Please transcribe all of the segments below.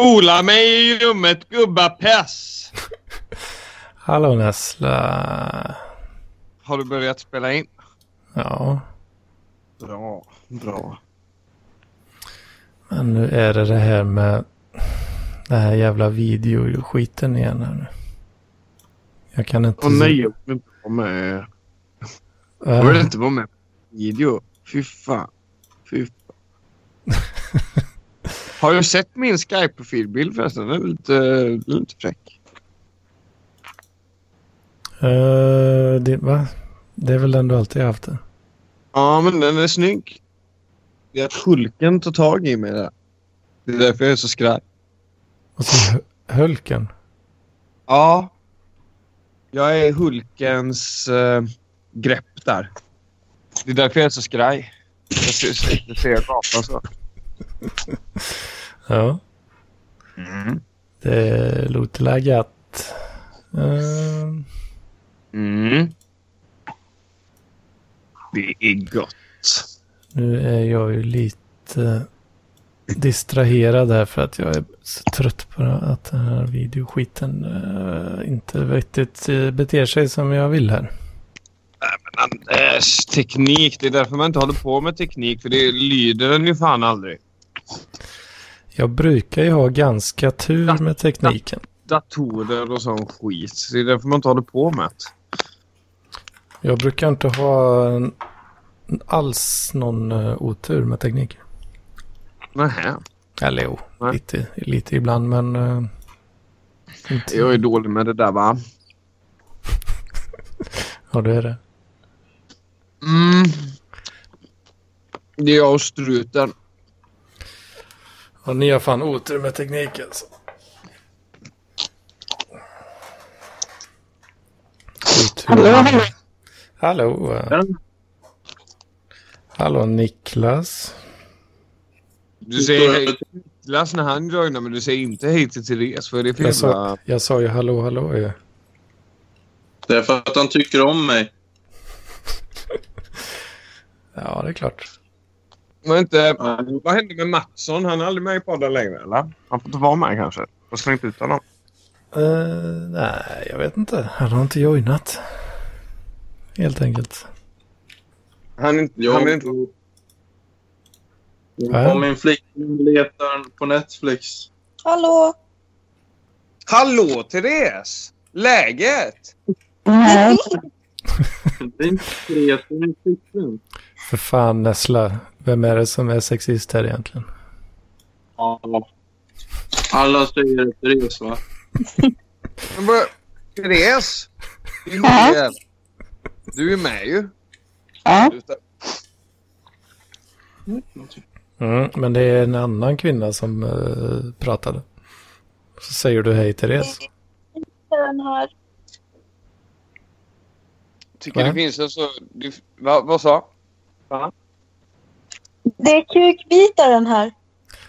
Spola mig i rummet gubbapess. Hallå Nessla. Har du börjat spela in? Ja, Bra, bra. men nu är det det här med den här jävla videoskiten igen här nu. Jag kan inte... Åh nej, jag vill inte vara med. Äh, Jag vill inte vara med på video. Fy fan. Fy fan. Har du sett min Skype-profilbild förresten? Den är lite, den är lite fräck. eh, det, va? Det är väl den du alltid haft det? Ja, men den är snygg. Det är att Hulken tar tag i mig där. Det är därför jag är så skraj. Och så Hölken. Ja. Jag är Hulkens eh, grepp där. Det är därför jag är så skraj. Jag ser, jag ser gatan så. Ja. Det låter läget. Uh, Mm. Det är gott. nu är jag ju lite distraherad här för att jag är så trött på att den här videoskiten eh, inte riktigt eh, beter sig som jag vill här. Anders, teknik. Det är därför man inte håller på med teknik. För det lyder den ju fan aldrig. Jag brukar ju ha ganska tur med tekniken. Datorer och sån skit. Det är därför man inte håller på med det. Jag brukar inte ha en- alls någon eh, otur med tekniken. Nähä. Eller jo, Nej. lite, lite ibland men... eh, inte. Jag är dålig med det där va? Ja, det är det. Mm. Det är jag och struten. Ja, ni har fan otur med tekniken. Så. Otur. Hallå, hallå. Hallå. Hallå Niklas. Du säger hej Niklas när han joinar men du säger inte hej till Therese. För det är för Jag sa, jag sa ju hallå hallå ju. Det är för att han tycker om mig. Ja, det är klart. Men inte... Ja. Vad hände med Mattsson? Han är aldrig med i podden längre eller? Han får inte vara med kanske. Jag slängt ut honom. Eh, nej, jag vet inte. Han har inte joinat. Helt enkelt. Han är inte... Jag, Han är inte... jag och min flickvän letar på Netflix. Hallå? Hallå Therese! Läget? Nej. Det är inte Therese, det är min flickvän. För fan Nessla. Vem är det som är sexist här egentligen? Ja. Alla säger Therese va? Therese? Ja. Du är med ju. Ja. Mm, men det är en annan kvinna som eh, pratade. Så säger du hej Therese. Den här. Tycker Va? det finns en så... Va, vad sa? Va? Det är kukbitaren här.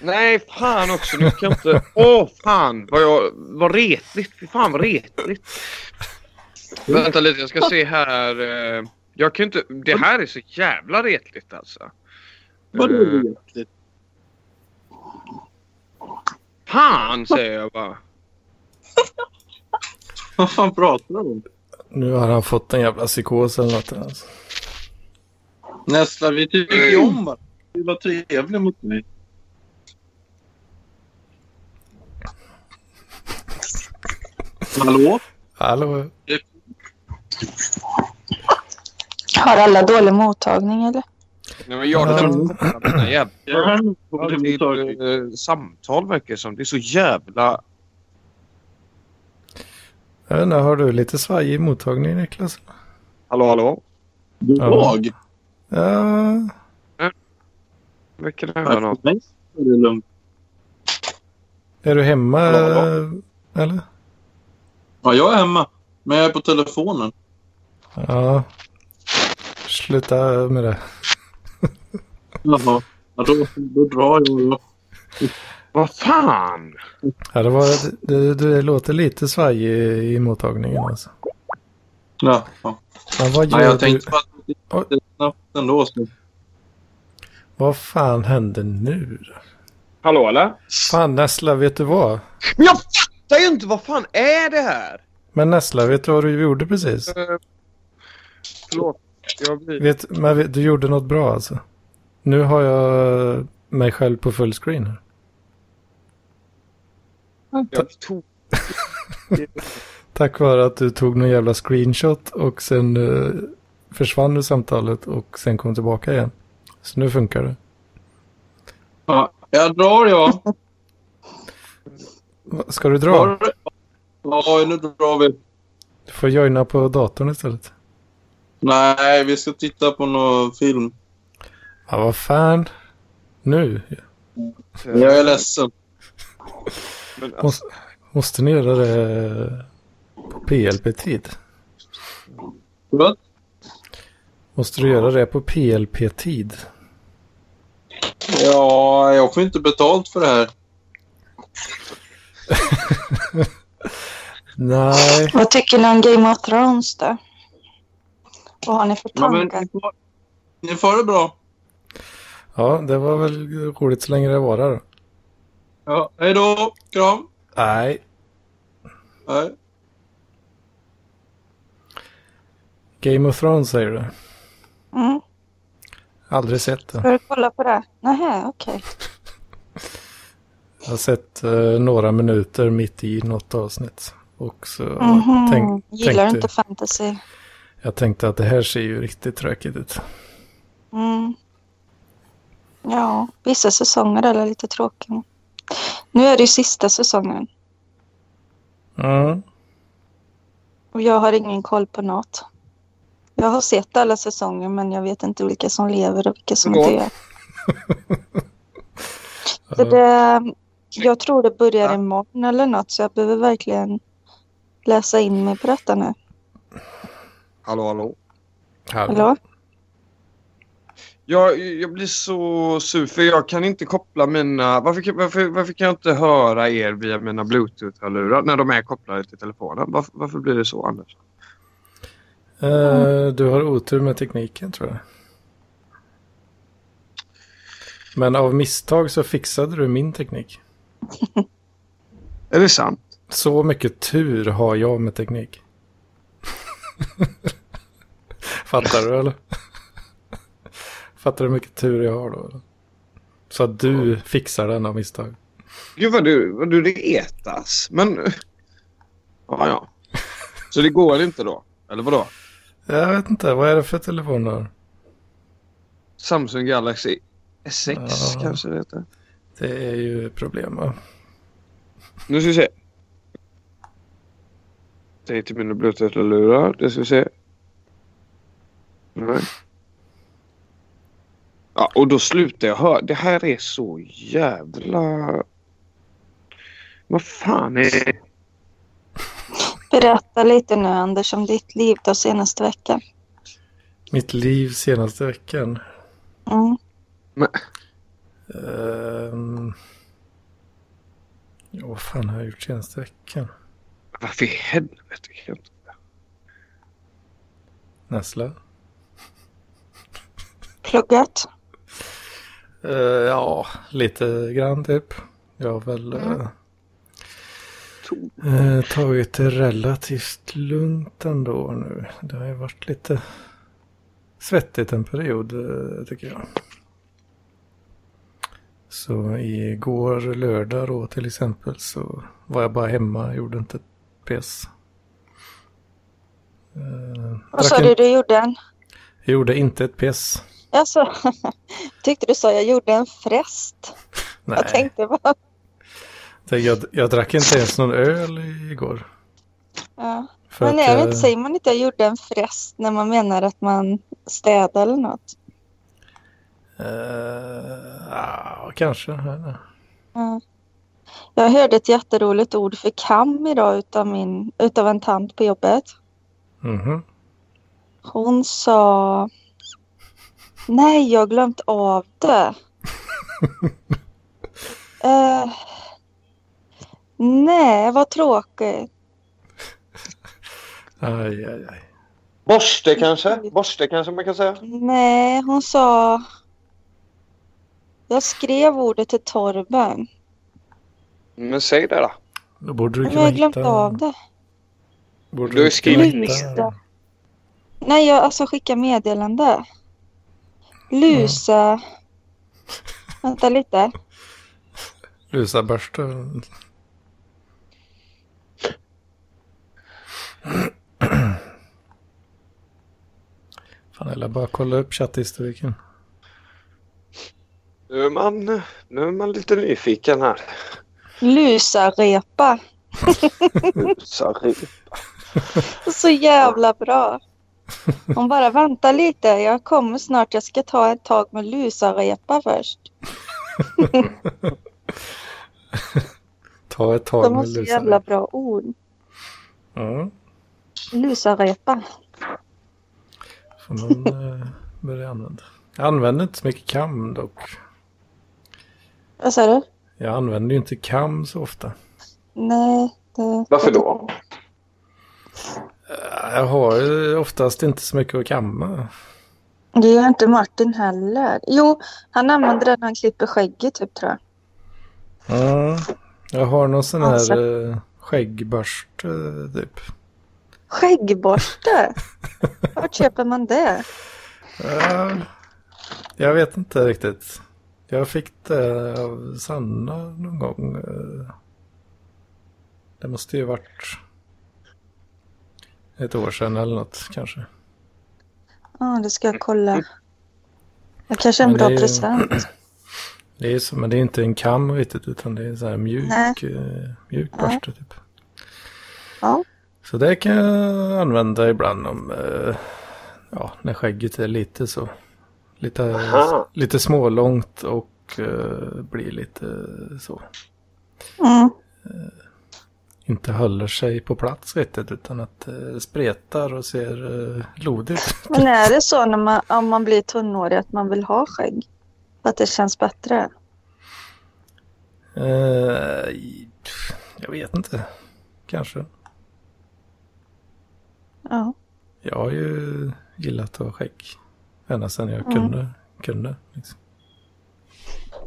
Nej, fan också. Nu kan jag inte... Åh, fan vad jag... Vad retligt. Fy fan vad retligt. Vänta lite, jag ska se här. eh, Jag kan inte... Det här är så jävla retligt alltså. Vadå Eh, retligt? Fan säger jag bara. Vad fan pratar du om? Nu har han fått en jävla psykos eller något. Alltså. Nästa, vi tycker ju om varandra. Du var trevlig mot mig. Hallå? Hallå? Har alla dålig mottagning eller? Nej, men jag här jävla mottagning. eh, samtal verkar som. Det är så jävla... Jag vet inte, har du lite svajig mottagning Niklas? Hallå, hallå? Jag? Ja, Verkar det vara något? Nej, det är lugnt. är du hemma eller? Ja, jag är hemma. Men jag är på telefonen. Ja. Sluta med det. Jaha. Ja, då, då drar jag. Vad fan? Ja, det, var, det, det låter lite svajig i, i mottagningen alltså. Ja, ja. Men vad gör Nej, jag du? tänkte på att det är snabbt ändå. Så. Vad fan hände nu? Hallå eller? Fan Nessla, vet du vad? Men jag fattar ju inte vad fan är det här? Men Nessla, vet du vad du gjorde precis? Eh, förlåt. Jag blir... Vet, men vet- du gjorde något bra alltså. Nu har jag mig själv på full screen här. Jag tog... Tack vare att du tog någon jävla screenshot och sen eh, försvann ur samtalet och sen kom tillbaka igen. Så nu funkar det. Ja, jag drar jag. Ska du dra? Ja, nu drar vi. Du får joina på datorn istället. Nej, vi ska titta på någon film. Ja, vad fan. Nu? Jag är ledsen. Men, alltså, Måste, måste ni göra det på PLP-tid? Vad? Måste du göra det på PLP-tid? Ja, jag får inte betalt för det här. Nej. Vad tycker ni om Game of Thrones då? Vad har ni för Ja, tankar? ni får, ni får det bra. Ja, det var väl roligt så länge det var där. Ja, hej då. Kram. Nej. Nej. Game of Thrones säger du? Mm. Aldrig sett det. Ska du kolla på det? Nähä, okej. Jag har sett eh, några minuter mitt i något avsnitt. Och så Mhm. tänk, Gillar tänkte, inte fantasy? jag tänkte att det här ser ju riktigt tråkigt ut. Mm. Ja, vissa säsonger är lite tråkiga. Nu är det ju sista säsongen Mm. och jag har ingen koll på något. Jag har sett alla säsonger men jag vet inte vilka som lever och vilka som dör. Så det, jag tror det börjar imorgon eller något så jag behöver verkligen läsa in mig på detta nu. hallå, hallå. Hallå? Jag, jag blir så sur för jag kan inte koppla mina... Varför, kan- varför, varför kan jag inte höra er via mina bluetooth-hörlurar när de är kopplade till telefonen? Varför, varför blir det så Anders? Eh, du har otur med tekniken tror jag. Men av misstag så fixade du min teknik. Är det sant? Så mycket tur har jag med teknik. Fattar du eller? Fattar du hur mycket tur jag har då? Eller? Så att du fixar den av misstag. Gud vad du, vad du retas. Men... Ja, ja. Så det går inte då? Eller vadå? Jag vet inte, vad är det för telefon har? Samsung Galaxy S6 Ja. kanske det heter. Det är ju problem va? Nu ska vi se. Det är till mina bluetooth-lurar. Det ska vi se. Nej. Ja, och då slutar jag höra. Det här är så jävla... Vad fan är... Berätta lite nu Anders om ditt liv då senaste veckan. Mitt liv senaste veckan. Mm. Um... Ja, vad fan har jag gjort senaste veckan? Varför i helvete kan jag inte... Nässla? Pluggat? Eh, ja, lite grann typ. Jag har väl eh, eh, tagit det relativt lugnt ändå nu. Det har ju varit lite svettigt en period eh, tycker jag. Så igår lördag då till exempel så var jag bara hemma, gjorde inte ett piss. Eh, Vad sa du du gjorde en? Jag gjorde inte ett piss. Alltså, tyckte du sa jag gjorde en frest. Nej. Jag tänkte bara, Jag, jag drack inte ens någon öl igår. ja. För Men att, jag vet eh, inte, säger man inte jag gjorde en frest när man menar att man städar eller något? eh, ja, kanske. Ja. Jag hörde ett jätteroligt ord för kam idag utav, min, utav en tant på jobbet. Mhm. Hon sa Nej, jag har glömt av det. Eh, nej, vad tråkigt. Aj, aj, aj. Borste kanske? Borste kanske man kan säga? Nej, hon sa Jag skrev ordet till Torben. Men säg det då. Då borde du Men jag kunna har glömt hitta... av det. Borde Du har skrivit- Lusa. Nej, jag alltså skicka meddelande. Lusa. Vänta lite. Lusa börsta. Fan, eller bara kolla upp chatthistoriken. Nu är man, nu är man lite nyfiken här. Lusa-repa. Sorry. Så jävla bra. Hon bara vänta lite. Jag kommer snart. Jag ska ta ett tag med lusa-repa först. Ta ett tag De har med så Lusa. jävla bra ord. Ja, Lusa-repa. får någon eh, börja använda. Jag använder inte så mycket kam dock. Vad sa du? Jag använder ju inte kam så ofta. Nej. Det... Varför då? Eh, Jag har ju oftast inte så mycket att kamma. Det gör inte Martin heller. Jo, han använder den när han klipper skägget typ tror jag. Ja, jag har någon sån Alltså. här eh, skäggborste typ. Skäggborste? Vart köper man det? Ja, jag vet inte riktigt. Jag fick det av Sanna någon gång. eh. Det måste ju varit ett år sedan eller något kanske. Ja, det ska jag kolla. Det kanske är en Men bra det är ju- present. Det är så, men det är inte en kam riktigt utan det är så här mjuk, Nej. eh, mjuk Ja. borste typ. Ja. Så det kan jag använda ibland om, eh, ja, när skägget är lite så. Lite, Aha. lite smålångt och eh, blir lite så. Mm. Inte håller sig på plats riktigt utan att det spretar och ser eh, lodigt ut. Men är det så när man, om man blir tonårig att man vill ha skägg? Att det känns bättre? Eh, pff, jag vet inte. Kanske. Ja. Jag har ju gillat att ha skägg. Ända sedan jag Mm. kunde. kunde liksom.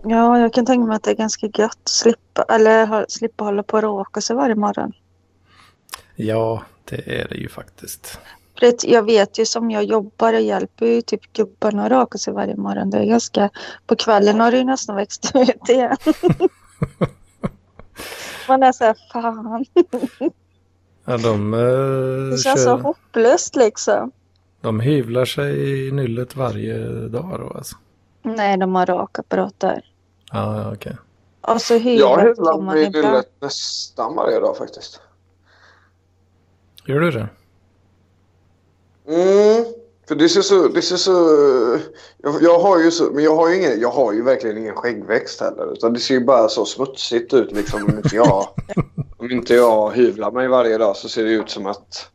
Ja, jag kan tänka mig att det är ganska gött att slippa, eller slippa hålla på och raka sig varje morgon. Ja, det är det ju faktiskt. För jag vet ju som jag jobbar och hjälper ju typ gubbarna att raka sig varje morgon. Det är ganska... På kvällen har det ju nästan växt ut igen. Man är så här, fan. Ja, de, eh, Det känns så kör, hopplöst liksom. de hyvlar sig i nyllet varje dag då alltså. Nej, de har rakapparater. Ja, ja, okej. Och så Jag hyvlar hyvlar man mig ibland. nyllet nästan varje dag faktiskt. Gör du det? Mm. För det ser så... Det ser så jag, jag har ju så... Men jag har ju ingen... Jag har ju verkligen ingen skäggväxt heller. Utan det ser ju bara så smutsigt ut liksom. Om inte jag, om inte jag hyvlar mig varje dag så ser det ut som att...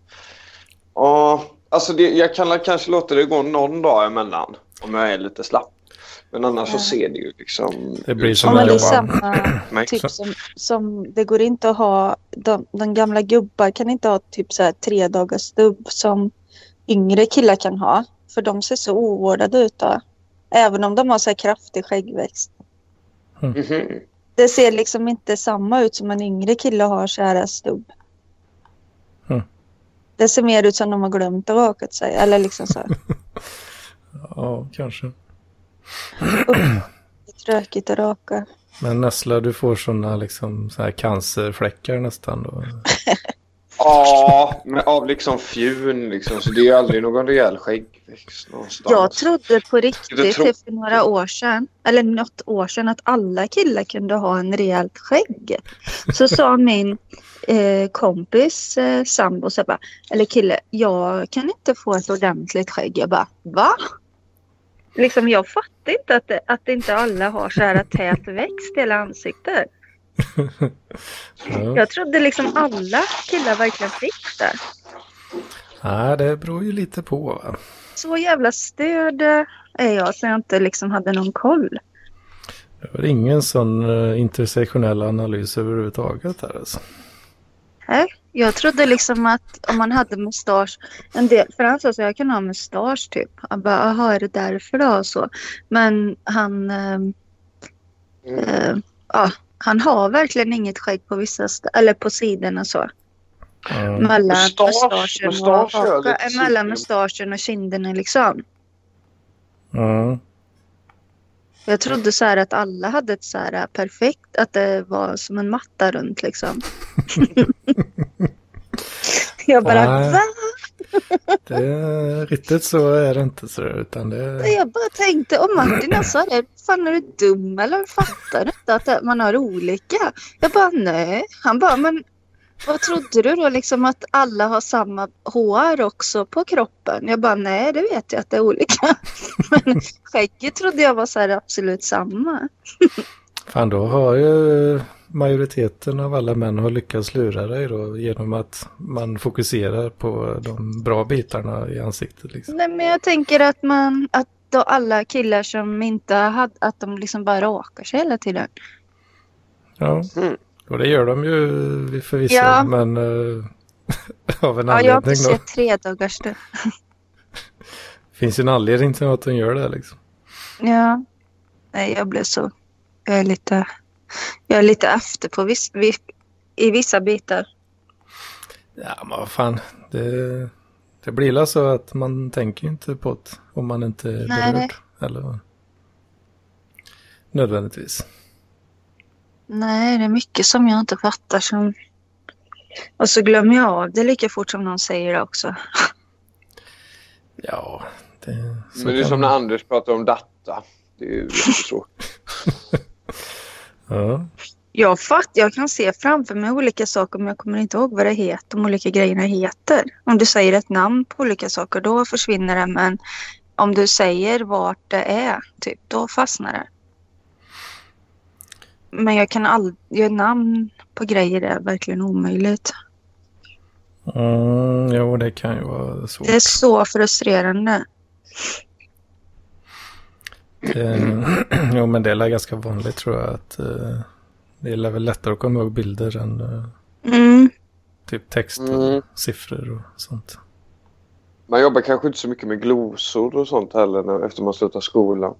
Ja, alltså det, jag kan kanske låta det gå någon dag emellan. Om jag är lite slapp. Men annars så ser det ju liksom... Det blir som Ja, det är samma typ som, som det går inte att ha, de, de gamla gubbar kan inte ha typ så här tre dagars stubb som yngre killar kan ha. För de ser så ovårdade ut då. Även om de har så här kraftig skäggväxt. Mhm. Det ser liksom inte samma ut som en yngre kille har så här stubb. Mm. Det ser mer ut som de har glömt att raka sig. Eller liksom så här. Ja, kanske. Det är tråkigt att raka. Men Nessla, du får sådana liksom så här cancerfläckar nästan då. Ja, men av liksom fjun liksom. Så det är ju aldrig någon rejäl skäggväxt någonstans. Jag trodde på riktigt typ för några år sedan, eller något år sedan, att alla killar kunde ha en rejält skägg. Så sa min eh, kompis eh, sambo, så jag bara, eller kille, jag kan inte få ett ordentligt skägg. Jag bara, va? Liksom jag fattar inte att, det, att inte alla har så här tät växt i hela ansiktet. Ja. Jag trodde liksom alla killar verkligen fick det. Nej, det beror ju lite på. Va? Så jävla störd eh, är jag så jag inte liksom hade någon koll. Det var ingen sån uh, intersektionell analys överhuvudtaget här alltså. Nej, jag trodde liksom att om man hade mustasch, en del, för han sa så jag kan ha mustasch typ. Han bara, jaha är det därför då? Och Så. Men han, Mm. Eh, ja, han har verkligen inget skägg på vissa st- eller på sidorna så. Ja. Mellan Mustasch- mustaschen och, mustasch mellan mustaschen och kinderna liksom. Ja. Jag trodde så här att alla hade ett så här perfekt, att det var som en matta runt liksom. jag bara, Nej. va? Det riktigt så är det inte så utan det Jag bara tänkte, och Martin sa det, fan är du dum eller fattar du inte att man har olika? Jag bara nej. Han bara, men vad trodde du då liksom att alla har samma hår också på kroppen? Jag bara nej, det vet jag att det är olika. Men skägget trodde jag var så här absolut samma. Fan då har ju majoriteten av alla män har lyckats lura dig då genom att man fokuserar på de bra bitarna i ansiktet liksom. Nej, men jag tänker att man, att då alla killar som inte hade, att de liksom bara rakar sig hela tiden. Ja, Mm. och det gör de ju förvisso Ja. men eh, av en Ja, jag har anledning inte då. sett tre dagars det. Finns ju en anledning till att de gör det liksom. Ja. Nej, jag blev så... Jag är lite, jag är lite efter på viss, vi, i vissa bitar. Ja men vad fan, det, det blir väl så att man tänker inte på det om man inte är Nej. berörd. Eller nödvändigtvis. Nej, det är mycket som jag inte fattar. Som... Och så glömmer jag av det lika fort som någon säger det också. Ja, det, så Men det är som när Anders pratar om data. Det är ju jättesvårt. Ja, Jag fatt, jag kan se framför mig olika saker men jag kommer inte ihåg vad det heter, de olika grejerna heter. Om du säger ett namn på olika saker då försvinner det men om du säger vart det är, typ, då fastnar det. Men jag kan aldrig, namn på grejer är verkligen omöjligt. mm, jo det kan ju vara svårt. Det är så frustrerande. Det, jo men det är ganska vanligt tror jag att eh, det är väl lättare att komma ihåg bilder än eh, Mm. typ text och Mm. siffror och sånt. Man jobbar kanske inte så mycket med glosor och sånt heller när, efter man slutar skolan.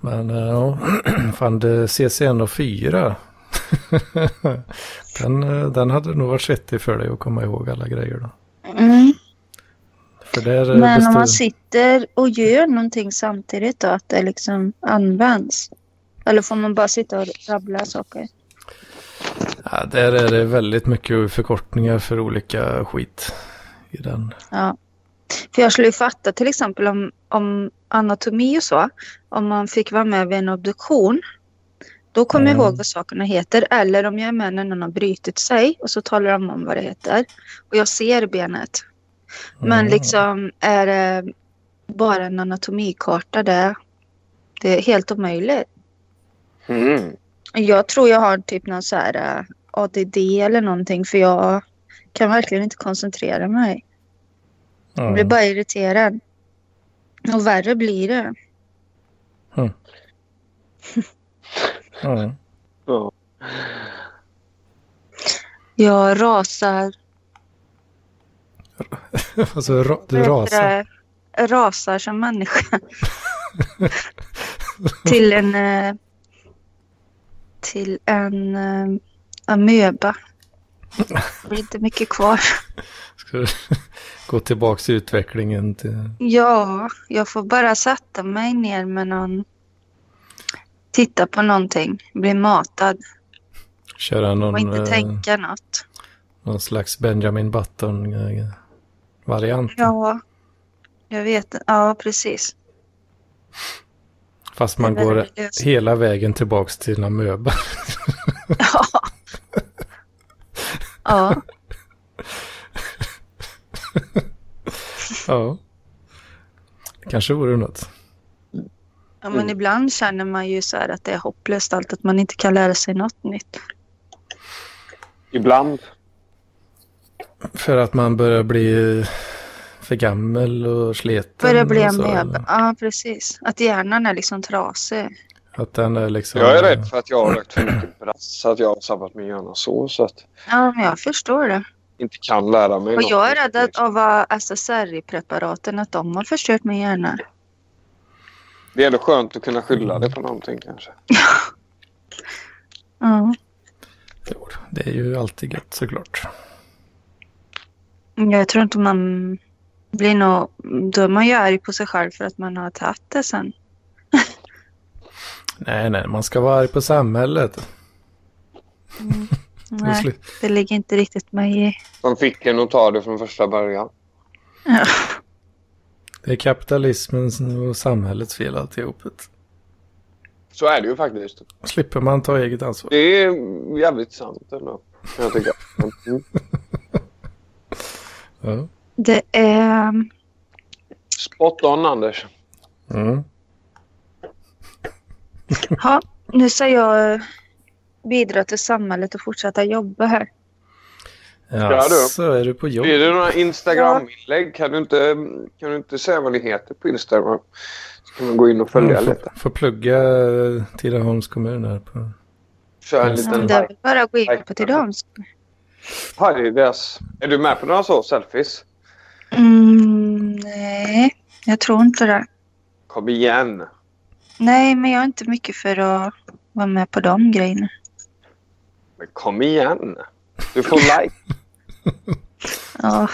Men eh, ja, fan det CCN 4 den, eh, den hade nog varit svettig för dig att komma ihåg alla grejer då. Mm. Eh, Men om man sitter och gör någonting samtidigt då, att det liksom används? Eller får man bara sitta och rabbla saker? ja, där är det väldigt mycket förkortningar för olika skit i den. Ja. För jag skulle ju fatta till exempel om, om anatomi och så. Om man fick vara med vid en obduktion. Då kommer jag Mm. ihåg vad sakerna heter. Eller om jag är med när någon har brutit sig och så talar de om vad det heter. Och jag ser benet. Men Mm. liksom är det bara en anatomikarta där. Det är helt omöjligt. Mm. Jag tror jag har typ någon så här eh, ADD eller någonting för jag kan verkligen inte koncentrera mig. Jag blir Ja. bara irriterad. Och värre blir det. Ja. Ja. Jag rasar. Alltså ra- du rasar. Rasar som människa. till en... eh, Till en uh, amöba. Det blir inte mycket kvar. Ska du gå tillbaka till utvecklingen till... Ja, jag får bara sätta mig ner med någon... Titta på någonting. Bli matad. Köra Och någon, inte eh, tänka något. någon slags Benjamin Button-variant. Ja, jag vet. Ja, precis. Fast man går löst. hela vägen tillbaka till en amöba. Ja. Ja. ja. Kanske vore något. ja, men ibland känner man ju så här att det är hopplöst allt, att man inte kan lära sig något nytt. Ibland. För att man börjar bli för gammal och sliten. Börjar bli en med. Ja, precis. Att hjärnan är liksom trasig. Att den är liksom... Jag är rädd för att jag har rökt för mycket brass. Så att jag har sabbat min hjärna så. Så att Ja, men jag förstår det. inte kan lära mig Och något jag är rädd att- av SSRI-preparaten, att de har förstört min hjärna. Det är ändå skönt att kunna skylla det på någonting kanske. Ja. Det är ju alltid gött såklart. Jag tror inte man blir nog... Då är man ju arg på sig själv för att man har tagit det sen. Nej, nej, man ska vara arg på samhället. Och Nej, det ligger inte riktigt mig i. De fick en att ta det från första början. Ja. Det är kapitalismens och samhällets fel alltihopet. Så är det ju faktiskt. Slipper man ta eget ansvar. Det är jävligt sant ändå. kan Jag tycker. Ja. Det är... Spot on Anders. Mm. Ja, nu ska jag bidra till samhället och fortsätta jobba här. Ja, du? så är du på jobb. Är det några Instagram-inlägg? Kan, du inte, kan du inte säga vad ni heter på Instagram? Så kan man gå in och följa Mm, lite. får, får plugga Tidaholms kommun här på... Kör en liten Det är bara att gå in på Tidaholms. Parides. Är du med på några så selfies? Mm, nej, jag tror inte det. Kom igen. Nej, men jag är inte mycket för att vara med på de grejerna. Men kom igen. Du får like. Ja,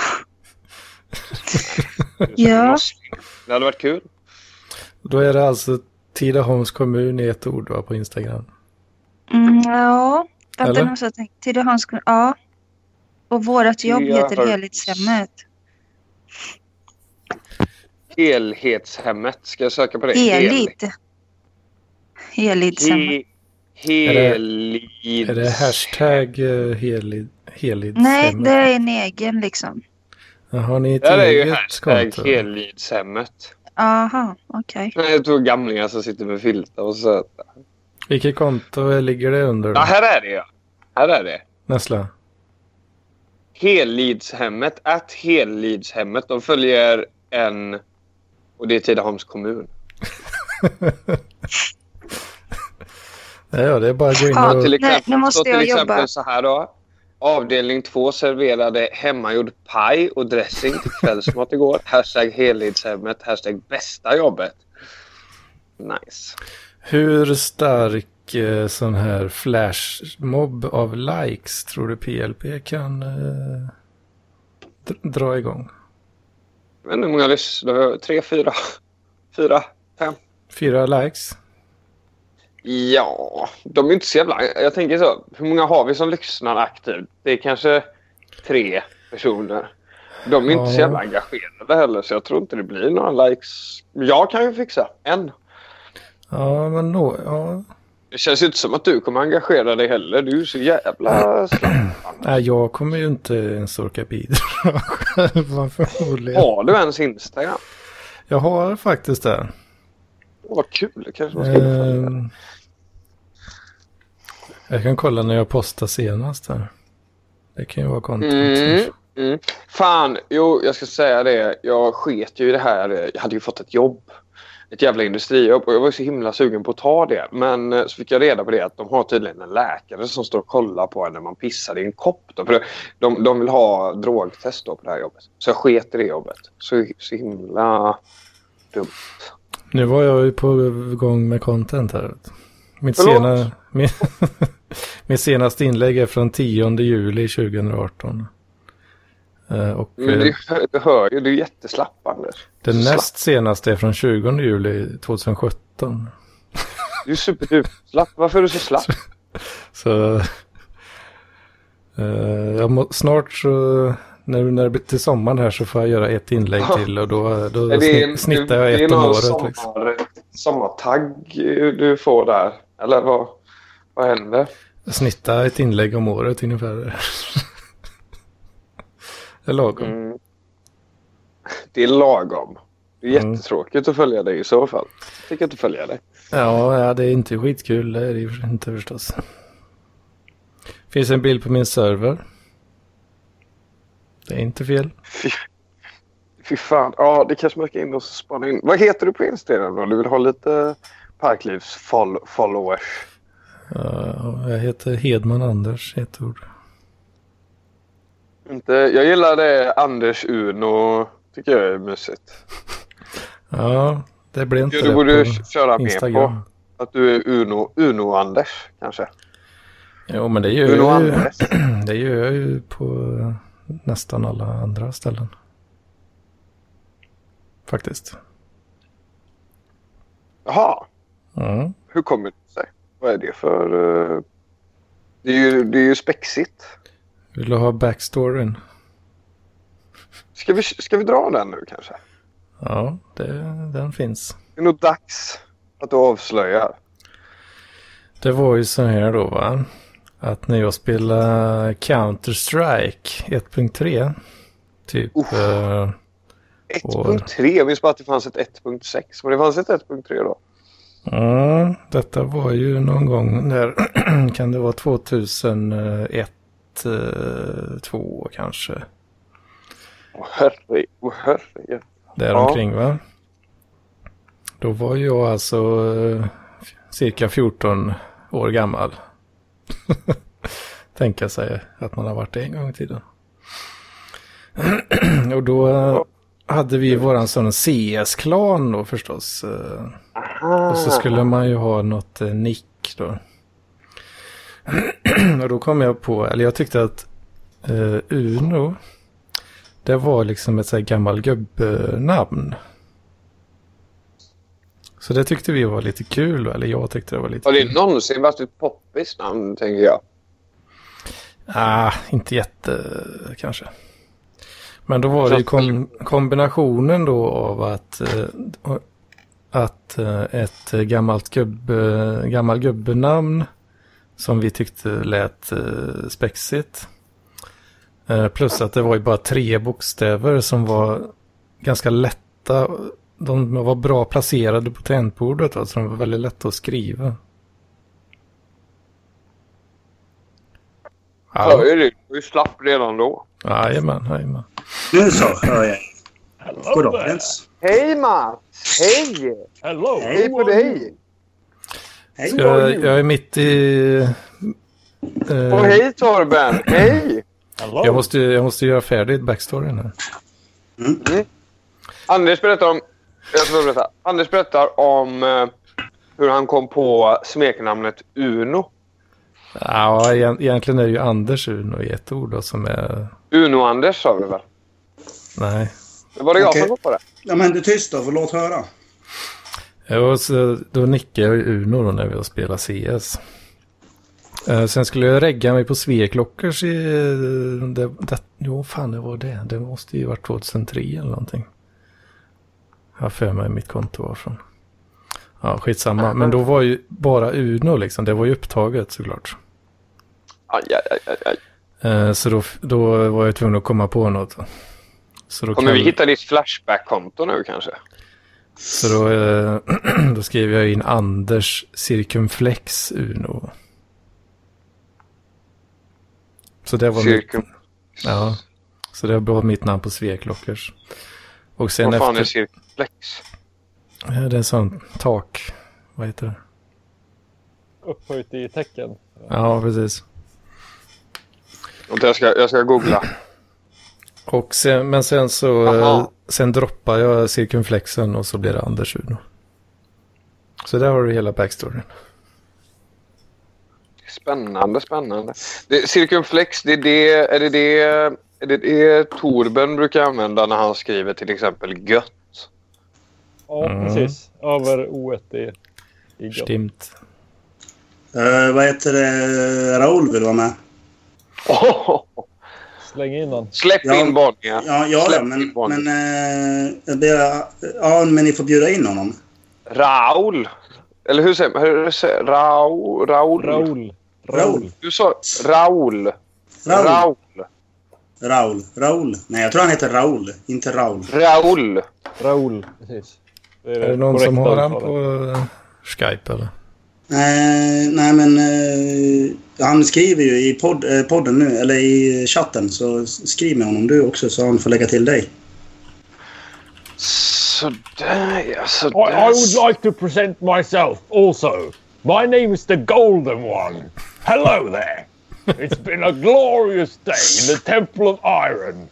Ja. Det hade varit kul. Då är det alltså Tidaholms kommun i ett ord va, på Instagram. mm, ja. vänta Eller? nu så jag tänkte. Tidaholms kommun, ja. Och vårt jobb Ja, heter har- Helhetshemmet. Helhetshemmet. Ska jag söka på det? Helid. Helidshemmet. He- Är det-. Är det hashtag uh, helid, helidshemmet? Nej, det är en egen liksom. Ja, Har ni ett Ja, det är ju hashtag konto? Helidshemmet. Aha, okej. Nej, Jag tror gamlingar som sitter med filtar och så. Vilket konto ligger det under då? Ja, här är det ja. Här är det. Näsla. Helidshemmet. Att Helidshemmet. De följer en... Och det är Tidaholms kommun. Ja, ja, det är bara att gå in Ja, och... till Nej, exempel, nu måste så till jag exempel jobba. så här då. Avdelning 2 serverade hemmagjord paj och dressing till kvällsmat igår. Hashtag Helidshemmet. Hashtag bästa jobbet. Nice. Hur stark eh, sån här flashmob av likes tror du PLP kan eh, dr- dra igång? Jag vet inte hur många lyssnar. Tre, fyra, fyra, fem. Fyra likes? Ja, de är inte så jävla... Jag tänker så. Hur många har vi som lyssnar aktivt? Det är kanske tre personer. De är inte så Ja. jävla engagerade heller så jag tror inte det blir några likes. Jag kan ju fixa en. Ja, men nå... Ja. Det känns inte som att du kommer engagera dig heller. Du är så jävla slapp. Nej, jag kommer ju inte ens orka bidra själv förmodligen. Har du ens Instagram? Jag har faktiskt det. Åh, vad kul. Det kanske man ska. Ehm, jag kan kolla när jag postar senast här. Det kan ju vara content. Mm, mm. Fan, jo, jag ska säga det. Jag sket ju i det här. Jag hade ju fått ett jobb. Ett jävla industrijobb och jag var så himla sugen på att ta det. Men eh, så fick jag reda på det att de har tydligen en läkare som står och kollar på en när man pissar i en kopp. Då. För de, de vill ha drogtest då på det här jobbet. Så jag sket i det jobbet. Så, så himla dumt. Nu var jag ju på gång med content här. Mitt, Förlåt? sena, min, mitt senaste inlägg är från 10 juli 2018. Eh, och Men eh, det, det hör ju, du är jätteslapp Anders. den så slapp. näst senaste är från 20 juli 2017. Du är superduperslapp. Varför är du så slapp? Så eh, jag må, snart så när, när det blir till sommaren här så får jag göra ett inlägg till och då, då Är det en- snitt, snittar jag det är ett om någon året. Sommar, Liksom. Sommartagg du får där. Eller vad, vad händer? Jag snittar ett inlägg om året ungefär. Det är lagom. Mm. Det är lagom. Det är Mm. jättetråkigt att följa dig i så fall. Jag tycker inte följa dig. Ja, ja, det är inte skitkul. Det är det inte förstås. Finns en bild på min server. Det är inte fel. Fy, fy fan. Ja, det kanske man ska in och spana in. Vad heter du på Instagram då? Du vill ha lite Parklivs fol- followers. Ja, jag heter Hedman Anders, ett ord. Inte, jag gillar det Anders Uno. Tycker jag är mysigt. Ja, Det blir inte du borde köra med Instagram. på att du är Uno, Uno-Anders kanske. Jo, men det gör, Uno jag ju, Anders. det gör jag ju på nästan alla andra ställen. Faktiskt. Jaha, Mm. hur kommer det sig? Vad är det för... eh, Det är ju, det är ju spexigt. Vill du ha backstoryn? Ska vi, ska vi dra den nu kanske? Ja, det, den finns. Det är nog dags att du avslöjar. Det var ju så här då va. Att när jag spelade Counter-Strike 1.3. Typ. Eh, Och- 1.3, jag minns bara att det fanns ett 1.6. Men det fanns ett 1.3 då? Ja, detta var ju någon gång när, kan det vara 2001, eh, 2 kanske. Åh herre, åh herre. Däromkring va? Då var jag alltså eh, cirka 14 år gammal. Tänka sig att man har varit det en gång i tiden. Och då eh, hade vi våran sån CS-klan då förstås. Och så skulle man ju ha något nick då. och då kom jag på, eller jag tyckte att eh, Uno, det var liksom ett så här gammal gubbnamn. Så det tyckte vi var lite kul, eller jag tyckte det var lite Har det kul. någonsin varit ett poppis namn, tänker jag? Ah, inte jätte kanske. Men då var det ju kom, kombinationen då av att, eh, att eh, ett gammalt gubb, eh, gammal gubbenamn som vi tyckte lät eh, spexigt. Eh, plus att det var ju bara tre bokstäver som var ganska lätta. De var bra placerade på tangentbordet, va, så de var väldigt lätta att skriva. Hör ju du. Du är slapp redan då. Jajamän, jajamän. Nu så hör jag. Hello God there. dagens. Hej Mats! Hej! Hello. Hej på dig! Hej. Jag, jag är mitt i... eh, Och hej Torben! Hej! Hello. jag, måste, jag måste göra färdigt backstoryn här. Anders berättar om... Jag ska berätta. Anders berättar om eh, hur han kom på smeknamnet Uno. Ja, egent- egentligen är det ju Anders Uno i ett ord då, som är... Uno-Anders sa vi väl? Nej. Det var det jag Okej. som kom på det. Ja, men du tyst då, för låt höra. Och så, då nickade jag Uno då när vi spelade CS. Eh, sen skulle jag regga mig på Sveklockers i... Det, det, jo, fan det var det. Det måste ju varit 2003 eller någonting. Jag har för mig mitt konto var från. Ja, skitsamma. Men då var ju bara Uno liksom. Det var ju upptaget såklart. Aj, aj, aj, aj. Eh, Så då, då var jag tvungen att komma på något. Så då, Kommer vi kall- hitta ditt Flashback-konto nu kanske? Så då, eh, då skrev jag in Anders Circumflex Uno. Så det var mitt, Cirkum... ja, så det var mitt namn på Sveklockers. Och sen Vad fan är efter, Circumflex? Ja, det är en sån tak, vad heter det? Upphöjt i tecken. Ja, precis. Vänta, Jag ska, jag ska googla. Och sen, men sen så, eh, Jaha. Sen droppar jag cirkumflexen och så blir det Anders Uno. Så där har du hela backstoryn. Spännande, spännande. Det, cirkumflex, det är det, är det det, är det det Torben brukar använda när han skriver till exempel gött? Ja, Mm. precis. Över O1 i, i gott. Stimt. Uh, vad heter det? Raoul vill vara med. Oh, Släng in den. släpp Ja. in Bonnier. Ja, ja, Släpp ja men, men, eh, ber, ja, men ni får bjuda in honom. Raul. Eller hur säger man? Hur säger Raul? Raul? Raul. Raul. Du sa Raul. Raul. Raul. Raul. Raul. Nej, jag tror han heter Raul, inte Raul. Raul. Raul. Precis. Det Är det någon som har han på Skype eller? Eh, nej, men eh, han skriver ju i podd, eh, podden nu, eller i chatten, så skriv med honom du också så han får lägga till dig. Sådär ja, I, I sådär. would like to present myself also. My name is the Golden One. Hello there. It's been a glorious day in the Temple of Iron.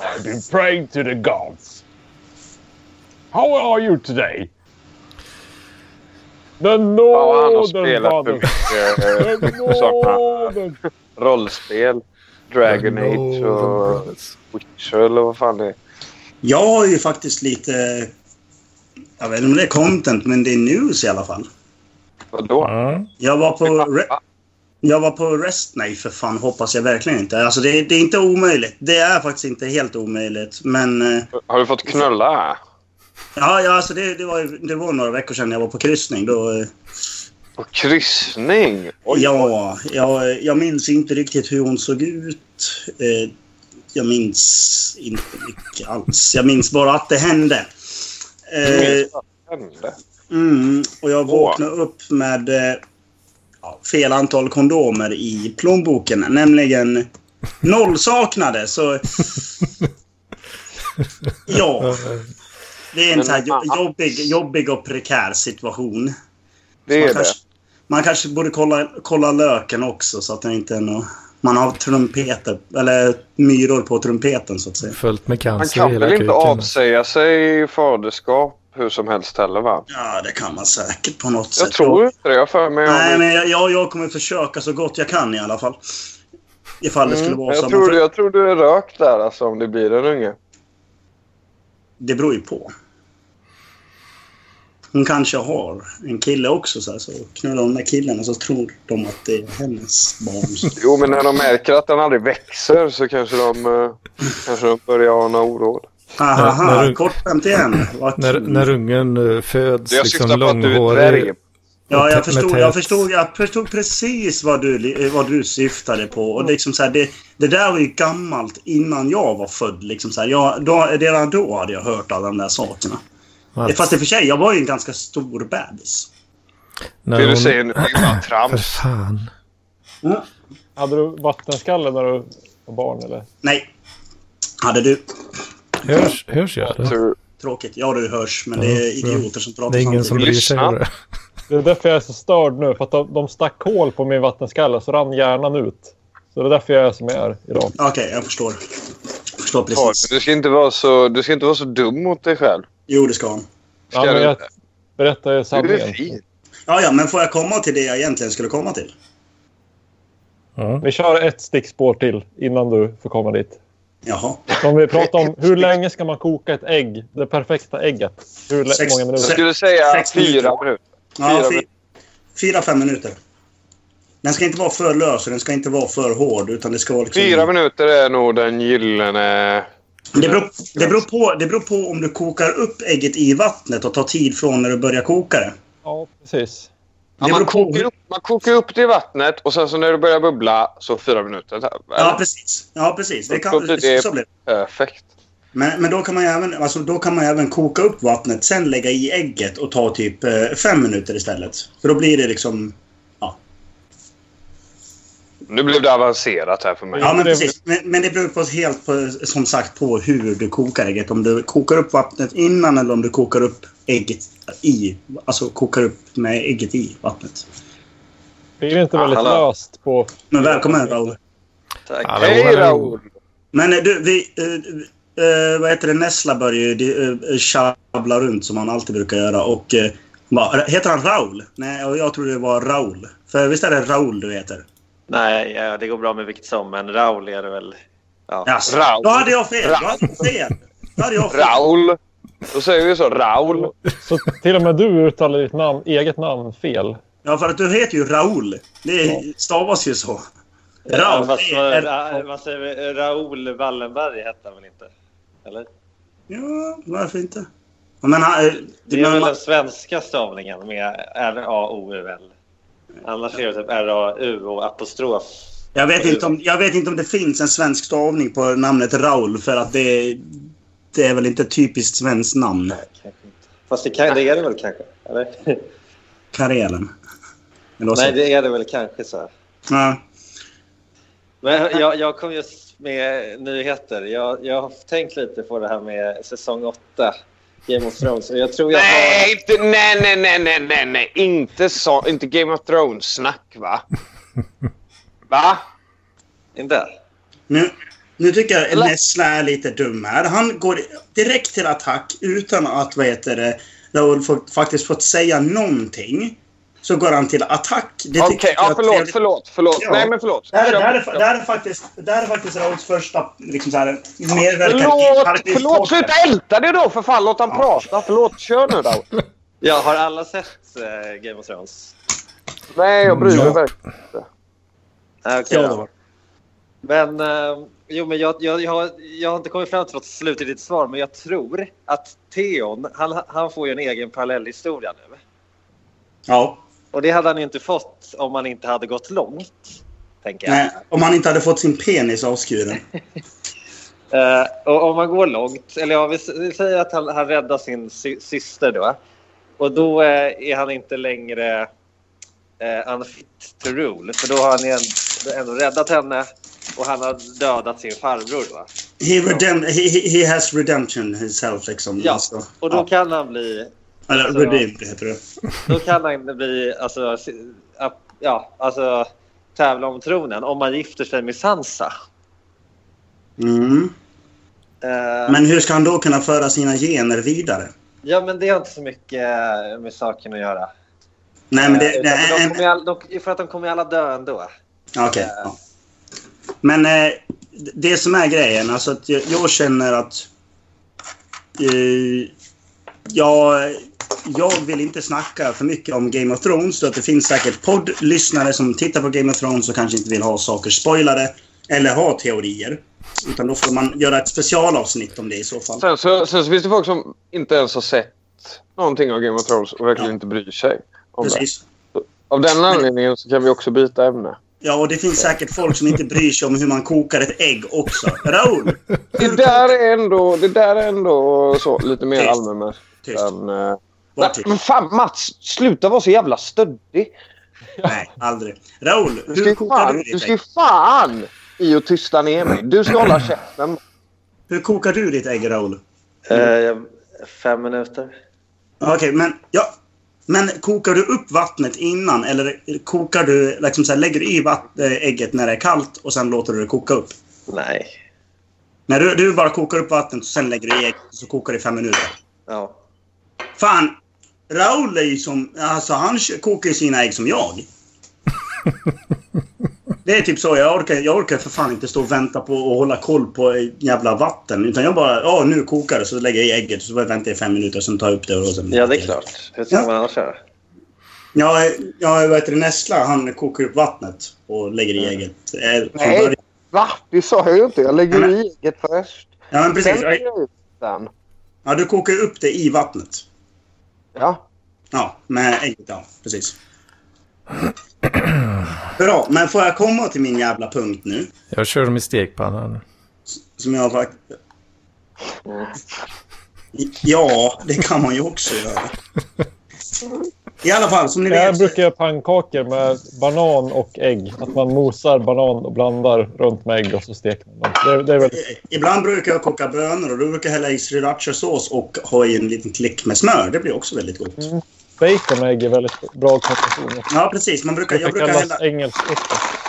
I've been praying to the gods. How are you today? The Ja, han har spelat för Brothers. mycket The eh, sådana rollspel. Dragon Age och. Witcher eller vad fan det är. Jag har ju faktiskt lite... Jag vet inte om det är content, men det är news i alla fall. Vadå? Ja. Jag var på... Re- jag var på rest... Nej, för fan. Hoppas jag verkligen inte. Alltså, det, det är inte omöjligt. Det är faktiskt inte helt omöjligt. Men... eh, Har du fått knulla? Ja, ja alltså det, det, var, det var några veckor sedan jag var på kryssning. Då, eh, På kryssning? Oj, ja, jag, jag minns inte riktigt hur hon såg ut. Eh, jag minns inte mycket alls. Jag minns bara att det hände. Eh? Mm, och jag vaknade upp med eh, fel antal kondomer i plånboken. Nämligen noll saknade. Så... ja, det är en jo- jobbig, jobbig och prekär situation. Det är man, det. kanske, man kanske borde kolla, kolla löken också så att det inte är något... Man har trumpeter, eller myror på trumpeten så att säga. Följt med Man cancer i kan väl inte avsäga sig faderskap hur som helst heller va? Ja, det kan man säkert på något Jag sätt. tror inte det. Jag för mig Nej, om- men jag, jag, jag kommer försöka så gott jag kan i alla fall. Ifall det skulle Mm, vara så. jag, Men tror, för, jag tror du är rökt där alltså om det blir en unge. det beror ju på. Hon kanske har en kille också så, här, så knullar hon med killen och så tror de att det är hennes barn. Jo, men när de märker att den aldrig växer så kanske de, eh, kanske de börjar ana oråd. Haha, När- när igen. Vad När, kul. när ungen eh, föds Jag liksom syftar på att du är långhårig. Ja, jag förstod, jag, förstod, jag förstod precis vad du, vad du syftade på. Och liksom så här, det, det där var ju gammalt innan jag var född. Liksom så här, jag, då, redan då hade jag hört alla de där sakerna. Att Fast i och för sig, jag var ju en ganska stor bebis. när Det du säger nu är bara För trams. fan. Hade du vattenskalle när du var barn eller? Nej. Hade du? Hörs, hörs jag? Eller? Tråkigt. Ja, du hörs. Men det är Ja, bra. idioter som pratar Det är ingen som samtidigt. bryr sig. Det. Det är därför jag är så störd nu. För att de, de stack hål på min vattenskalle så rann hjärnan ut. Så det är därför jag är som jag är idag. Okej, jag förstår. Jag förstår Ja, precis. Du ska, inte vara så, du ska inte vara så dum mot dig själv. Jo, det ska han. Ja, Ska men du jag är sanningen. Ja, ja, men får jag komma till det jag egentligen skulle komma till? Ja. Vi kör ett stickspår till innan du får komma dit. Jaha. Om vi pratar om hur länge ska man koka ett ägg? Det perfekta ägget. Hur Sex- många Jag minuter? skulle säga Sex fyra minuter. minuter. Ja, Fyra fyra, fem minuter. Den ska inte vara för lös och den ska inte vara för hård. Utan det ska vara liksom... Fyra minuter är nog den gyllene... Det beror, det, beror på, det beror på om du kokar upp ägget i vattnet och tar tid från när du börjar koka det. Ja, precis. Ja, man, kokar upp, man kokar upp det i vattnet och sen så när det börjar bubbla så fyra minuter. Eller? Ja, precis. Ja, precis. Det kan, det- så blir det. Perfekt. Men, men då, kan man även, alltså, då kan man även koka upp vattnet, sen lägga i ägget och ta typ eh, fem minuter istället. För då blir det liksom... Nu blev det avancerat här för mig. Ja, men det- precis. Men, men det beror på helt på, som sagt på hur du kokar ägget. Om du kokar upp vattnet innan eller om du kokar upp ägget i. Alltså kokar upp med ägget i vattnet. Blir det inte Ja, väldigt hallå. löst på... Men välkommen Raoul. Tack. Hej. Raoul! Men eh, du, vi... Eh, eh, vad heter det? Nessla börjar ju tjabbla runt som han alltid brukar göra. Och... Bara, heter han Raoul? Nej, jag tror det var Raoul. För visst är det Raoul du heter? Nej, ja, det går bra med vilket som, men Raul är det väl. Ja. Jaså. Raoul. Då hade jag fel. Då hade jag fel. Då hade jag fel. Raoul! Då säger vi så. Raoul. Så till och med du uttalar ditt namn, eget namn fel. Ja, för att du heter ju Raoul. Det stavas ju så. Ja, Raoul. fast, det är- Ra, vad säger vi? Raoul Wallenberg hette han väl inte? Eller? Ja, varför inte? Ja, Men, han, Det är men, väl man- den svenska stavningen med R-A-O-U-L. Annars är det typ R-A-U och apostrof. jag, vet inte om, jag vet inte om det finns en svensk stavning på namnet Raoul för att det, det är väl inte ett typiskt svenskt namn. Inte. Fast det, kan, det är det väl kanske? Eller? Karelen. Eller Nej, det är det väl kanske så. Ja. Men jag, jag kom just med nyheter. Jag, jag har tänkt lite på det här med säsong 8, Game of Thrones. Jag tror jag har... Nej, inte, nej, nej, nej, nej, nej, nej. Inte, så, inte Game of Thrones-snack, va? Va? Inte? Nu, nu tycker jag Eller- Nessla är lite dum här. Han går direkt till attack utan att vad heter det, Raoul faktiskt fått säga någonting. Så går han till attack. Det Okej, tycker jag ja, förlåt, trevligt. förlåt, förlåt. Ja. Nej, men förlåt. Det här, är- det, här är, på. det, här är faktiskt, det här är faktiskt Rauls första liksom så här, medverkan i Förlåt, förlåt, sluta älta det då för fan. Låt han prata. Förlåt, kör nu då. Ja, har alla sett eh, Game of Thrones? Nej, jag bryr mig Ja. verkligen. Ah, okej Ja, det då. var. Men, eh, jo, men jag, jag, jag, har, jag har inte kommit fram till något slutgiltigt svar, men jag tror att Theon, han, han får ju en egen parallellhistoria nu. Ja. Och det hade han inte fått om man inte hade gått långt, tänker jag. Nej, om han inte hade fått sin penis avskuren. Eh, och om man går långt, eller ja, vi, säger att han, han räddar sin sy syster då. Och då eh, är han inte längre eh, unfit to rule. För då har han igen, ändå räddat henne och han har dödat sin farbror. Va? He, redem- he, he has redemption himself liksom. Ja, Alltså, Och då ja. kan han bli, Eller alltså- redeemed heter det. då kan han bli, alltså, ja, alltså tävla om tronen om man gifter sig med Sansa. Mm. Eh, Men hur ska han då kunna föra sina gener vidare? Ja, men det har inte så mycket eh, med saken att göra. Nej, men det, Eh, det är de all, de, för att de kommer ju alla dö ändå. Okej. ja. Men det som är grejen, alltså att jag, jag känner att... Eh, jag, vill inte snacka för mycket om Game of Thrones. Så att det finns säkert poddlyssnare som tittar på Game of Thrones och kanske inte vill ha saker spoilade. Eller ha teorier. Utan då får man göra ett specialavsnitt om det i så fall. Sen så, sen så finns det folk som inte ens har sett någonting av Game of Thrones och verkligen Ja. inte bryr sig om det. Precis. Av den anledningen så kan vi också byta ämne. Ja, och det finns säkert folk som inte bryr sig om hur man kokar ett ägg också. Raoul! Det där är ändå, det där är ändå så, lite mer Tyst. Tyst. än... eh, Var Nej, tyst. men fan Mats, sluta vara så jävla stöddig. Nej, aldrig. Raoul, Du ska hur kokar fan, du du ditt ska ju ägg? fan i och tysta ner mig. Du ska hålla käften. Hur kokar du ditt ägg, Raoul? Eh, fem minuter. Okej, men, ja, men kokar du upp vattnet innan eller kokar du, liksom så här, lägger du i äh, ägget när det är kallt och sen låter du det koka upp? Nej. När du, du bara kokar upp vattnet och sen lägger du i ägget så kokar det i fem minuter. Ja. Fan! Raoul är ju som... Alltså han kokar ju sina ägg som jag. Det är typ så. Jag orkar, jag orkar för fan inte stå och vänta på och hålla koll på jävla vatten. Utan jag bara... Ja, nu kokar det. Så lägger jag i ägget och så väntar jag i fem minuter och sen tar jag upp det och sen... ja, det är klart. Hur ska Ja. man annars göra? Ja, ja vad heter det? Nessla, han kokar upp vattnet och lägger i ägget. Från Nej. Va? Det sa jag ju inte. Jag lägger i ägget först. Ja, men precis. Sen jag. Ja, du kokar upp det i vattnet. Ja. Ja, med ägget. Ja, precis. Bra, men får jag komma till min jävla punkt nu? Jag kör dem i stekpannan. Som jag faktiskt... Ja, det kan man ju också göra. I alla fall, som ni Jag vet... brukar göra pannkakor med banan och ägg. Att man mosar banan och blandar runt med ägg och så steker man. Det, det är väldigt... Ibland brukar jag koka bönor och då brukar jag hälla i srirachasås och ha i en liten klick med smör. Det blir också väldigt gott. Mm. Bacon och ägg är väldigt bra kombination. Ja, precis. Man brukar, jag, brukar hälla,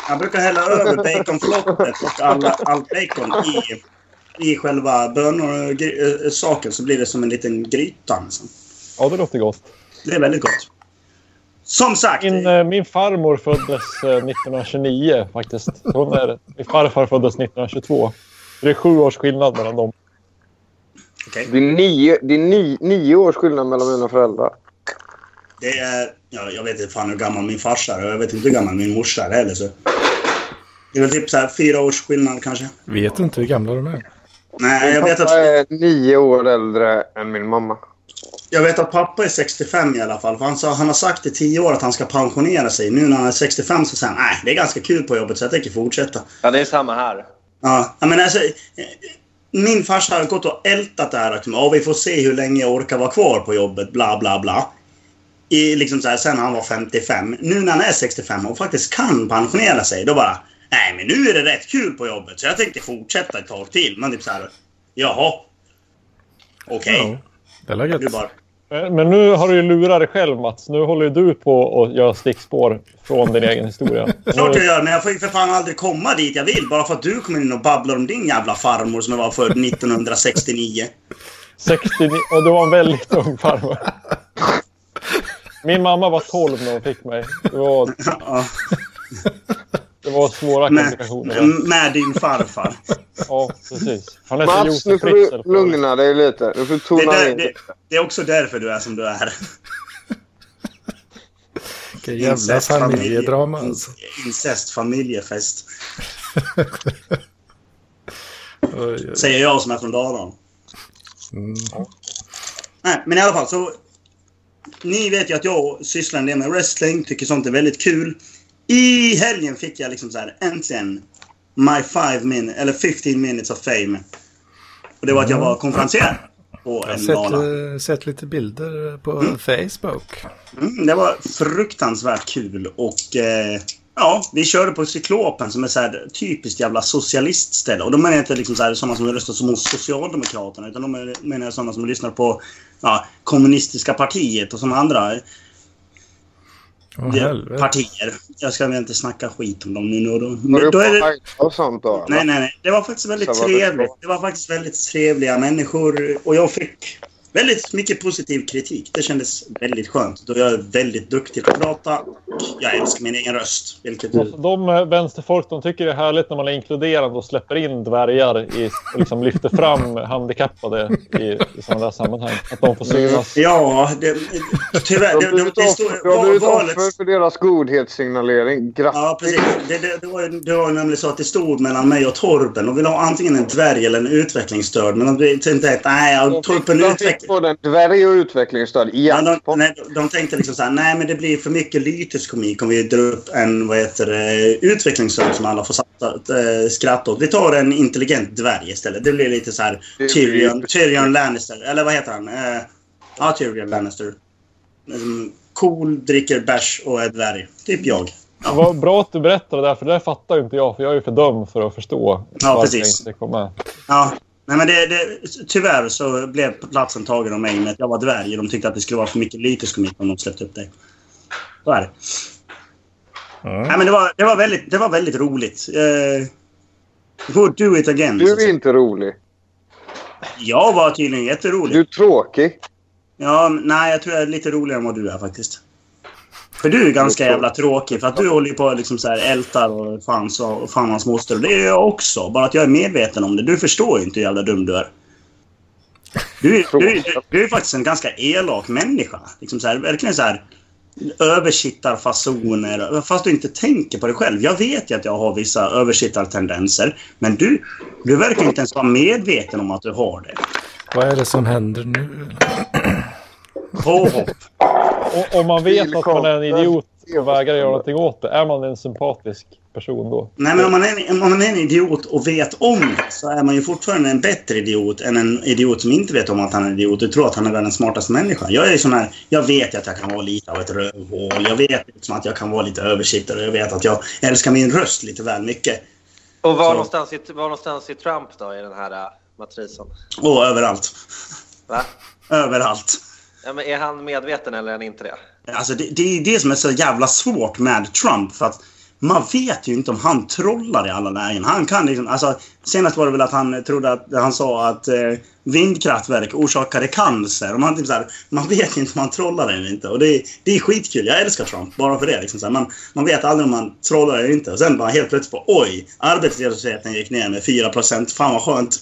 jag brukar hälla över baconflottet och alla, allt bacon i, i själva bönor-saken så blir det som en liten gryta. Liksom. Ja, det låter gott. Det är väldigt gott. Som sagt. Min, eh, min farmor föddes eh, 1929 faktiskt. Hon är, min farfar föddes 1922. Det är sju års skillnad mellan dem. okej. Det är, nio, det är ni, nio års skillnad mellan mina föräldrar. Det är... Ja, jag vet inte fan hur gammal min farsa är och jag vet inte hur gammal min morsa är heller. Så. Det är väl typ så här fyra års skillnad kanske. Vet inte hur gamla de är. Nej, jag vet, Pappa att, är nio år äldre än min mamma. Jag vet att pappa är 65 i alla fall. För han, sa, han har sagt i tio år att han ska pensionera sig. Nu när han är 65 så säger han nej, det är ganska kul på jobbet så jag tänker fortsätta. Ja, det är samma här. Ja, menar alltså, min farsa har gått och ältat det här. Liksom, ja, vi får se hur länge jag orkar vara kvar på jobbet, bla bla bla. I, liksom så här, sen han var 55. Nu när han är 65 och faktiskt kan pensionera sig, då bara... Nej, men nu är det rätt kul på jobbet, så jag tänkte fortsätta ett tag till. Man typ så här... Jaha. Okej. Ja, det är Du gött. bara... Men men nu har du ju lurat dig själv Mats. Nu håller ju du på att göra stickspår från din egen historia. Klart jag gör, men jag får ju för fan aldrig komma dit jag vill. Bara för att du kommer in och babblar om din jävla farmor som var född 1969. 69, och du var en väldigt ung farmor. Min mamma var 12 när hon fick mig. Det var, Ja, det var svåra med, komplikationer. med din farfar. Ja, precis. Han Mats, nu får du lugna dig lite. Nu får du Det, tona är där, in det, det är också därför du är som du är. Vilka jävla familjedrama alltså. Incest familjefest. Säger jag som är från Dalarna. Mm. Nej, men i alla fall så... Ni vet ju att jag sysslar en del med wrestling, tycker sånt är väldigt kul. I helgen fick jag liksom så här, äntligen, my five minutes, eller 15 minutes of fame. Och det var att jag var konferencier på Jag har en sett, eh, sett lite bilder på Facebook. Mm, det var fruktansvärt kul och eh, ja, vi körde på Cyklopen som är så här typiskt jävla socialistställe. Och då menar jag inte liksom så här, sådana som röstar som hos Socialdemokraterna utan de är- menar jag sådana som lyssnar på ja, kommunistiska partiet och som andra Det- helvete. partier. Jag ska väl inte snacka skit om dem nu. nu då. Du då är det, det... och sånt då? nej, nej, nej. Det var faktiskt väldigt Så var det trevligt. bra. Det var faktiskt väldigt trevliga människor och jag fick väldigt mycket positiv kritik. Det kändes väldigt skönt. Då jag är väldigt duktig på att prata och jag älskar min egen röst. Vilket Alltså, de eh, vänsterfolk de tycker det är härligt när man är inkluderande och släpper in dvärgar i, och liksom lyfter fram handikappade i, i sådana där sammanhang. Att de får synas. Ja, det, tyvärr. Du Det, det, det, står, du har blivit valet, offer för deras godhetssignalering. Grattis! Ja, precis. Det, det, det, var, det var nämligen så att det stod mellan mig och Torben. De ville ha antingen en dvärg eller en utvecklingsstörd. Men de tänkte att nej, Torben fick, de utveckling... fick både en dvärg och utvecklingsstöd. Ja, Ja, de, nej, de tänkte liksom så här, nej men det blir för mycket lyteskomik om vi drar upp en vad heter det, utvecklingsstörd som alla får äh, skratta åt. Vi tar en intelligent dvärg istället. Det blir lite så här Det Tyrion, Tyrion Lannister. Eller vad heter han? Eh, ja, Tyrion Lannister. Liksom, Cool, dricker bärs och är dvärg. Typ jag. Det var bra att du berättade det där, för det där fattar inte jag. För jag är ju för dum för att förstå Ja, precis. inte kom med. Ja. Nej, men det, det, tyvärr så blev platsen tagen av mig med att jag var dvärg. De tyckte att det skulle vara för mycket lyteskomik om de släppte upp det. Så är det. Nej, men det var, det var, väldigt, det var väldigt roligt. Uh, would do it again. Du är inte rolig. Jag var tydligen jätterolig. Du är tråkig. Ja, nej, jag tror jag är lite roligare än vad du är faktiskt. För du är ganska jävla tråkig. För att du håller ju på och liksom så här ältar och fan, så, och fan hans moster. Och det är jag också. Bara att jag är medveten om det. Du förstår ju inte hur jävla dum du är. Du, är- du, är- du är faktiskt en ganska elak människa. Liksom så här, verkligen så här översittarfasoner. Fast du inte tänker på det själv. Jag vet ju att jag har vissa översittartendenser. Men du, du verkar inte ens vara medveten om att du har det. Vad är det som händer nu? Påhopp. Och om man vet att man är en idiot och vägrar göra någonting åt det, är man en sympatisk person då? Nej, men om man, är, om man är en idiot och vet om det så är man ju fortfarande en bättre idiot än en idiot som inte vet om att han är en idiot och tror att han är världens smartaste människa. Jag är sån här, jag vet att jag kan vara lite av ett rövhål. Jag vet liksom att jag kan vara lite översittare. Jag vet att jag älskar min röst lite väl mycket. Och var Så- någonstans, i, var någonstans i Trump då i den här äh, matrisen? Och överallt. Va? Överallt. Ja, men är han medveten eller är han inte det? Alltså det, det är det som är så jävla svårt med Trump. För att man vet ju inte om han trollar i alla lägen. Han kan liksom, alltså, senast var det väl att han trodde att han sa att eh, vindkraftverk orsakade cancer. Och man, typ så här, man vet inte om han trollar eller inte. Och det, är- det är skitkul. Jag älskar Trump bara för det. Liksom, så här. Man, man vet aldrig om han trollar eller inte. Och sen bara helt plötsligt på oj, arbetslösheten gick ner med 4 Fan vad skönt.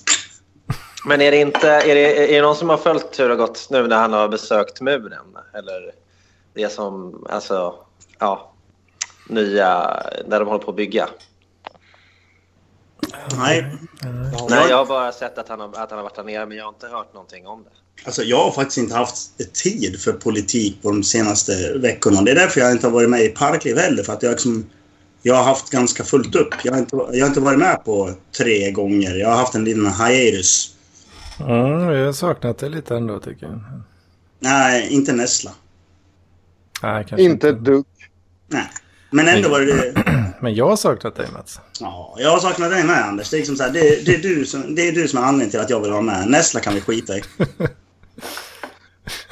Men är det inte, är det, är det någon som har följt hur det har gått nu när han har besökt muren? Eller det som, alltså, ja, nya, där de håller på att bygga? Nej, Nej, jag har bara sett att han har, att han har varit där nere, men jag har inte hört någonting om det. Alltså jag har faktiskt inte haft tid för politik på de senaste veckorna. Det är därför jag inte har varit med i Parkliv heller. För att jag, liksom, jag har haft ganska fullt upp. Jag har, inte, jag har inte varit med på tre gånger. Jag har haft en liten hiatus. Mm, jag har saknat det lite ändå tycker jag. Nej, inte Nessla. Nej, kanske Inte ett dugg. Nej. Men ändå var det... Men jag har saknat dig Mats. Ja, jag har saknat dig med Anders. Det är, liksom så här, det, det, är du som, det är du som är anledningen till att jag vill vara med. Nessla kan vi skita i.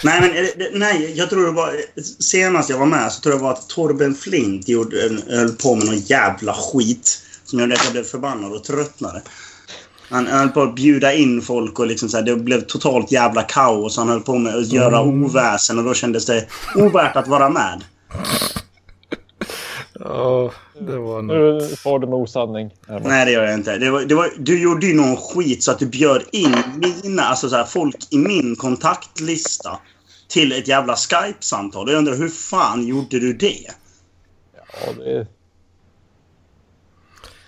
nej, men nej, jag tror det var... Senast jag var med så tror jag var att Torben Flint gjorde, höll på med någon jävla skit. Som gjorde att jag blev förbannad och tröttnade. Han han höll på att bjuda in folk och liksom så här, det blev totalt jävla kaos. Han höll på med att göra oväsen och då kändes det ovärt att vara med. Ja, det var nog... Nu får du med osanning. Nej, det gör jag inte. Det var, det var, du gjorde ju någon skit så att du bjöd in mina, alltså så här, folk i min kontaktlista till ett jävla Skype-samtal. Jag undrar hur fan gjorde du det? Ja, det...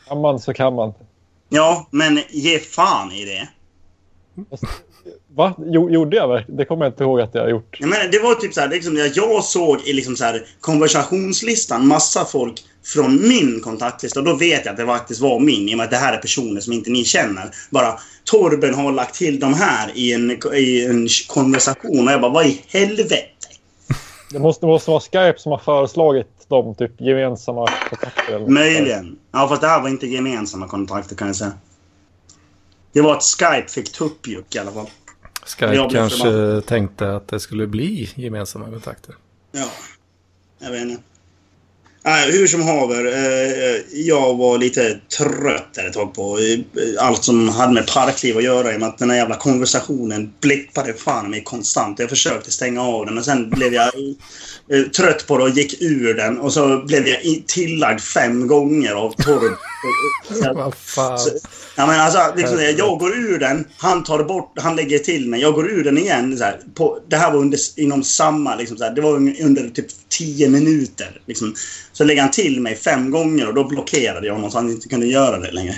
Kan man så kan man. Ja, men ge fan i det. Va? Jo, gjorde jag verkligen? Det kommer jag inte ihåg att jag har gjort. Jag menar, det var typ så här, liksom, jag- såg i liksom så här, konversationslistan massa folk från min kontaktlista. Och då vet jag att det faktiskt var min, i och med att det här är personer som inte ni känner. Bara, Torben har lagt till de här i en, i en konversation. Och jag bara, vad i helvete? Det måste, måste vara Skype som har föreslagit de typ gemensamma kontakter. eller. Möjligen. Ja, fast det här var inte gemensamma kontakter kan jag säga. Det var att Skype fick tuppjuck i alla fall. Jag Skype kanske tänkte att det skulle bli gemensamma kontakter. Ja, jag vet inte. Nej, hur som haver, eh, eh, jag var lite trött där ett tag på eh, allt som hade med parkliv att göra i och med att den här jävla konversationen blippade fan mig konstant. Jag försökte stänga av den och sen blev jag eh, trött på det och gick ur den och så blev jag tillagd fem gånger av Torb. Vad fan. Så- Ja, men alltså, liksom, det, jag går ur den, han tar bort, han lägger till mig. Jag går ur den igen. Så här, på, det här var under, inom samma, liksom, så här, det var un- under typ 10 minuter. Liksom. Så lägger han till mig fem gånger och då blockerade jag honom så han inte kunde göra det längre.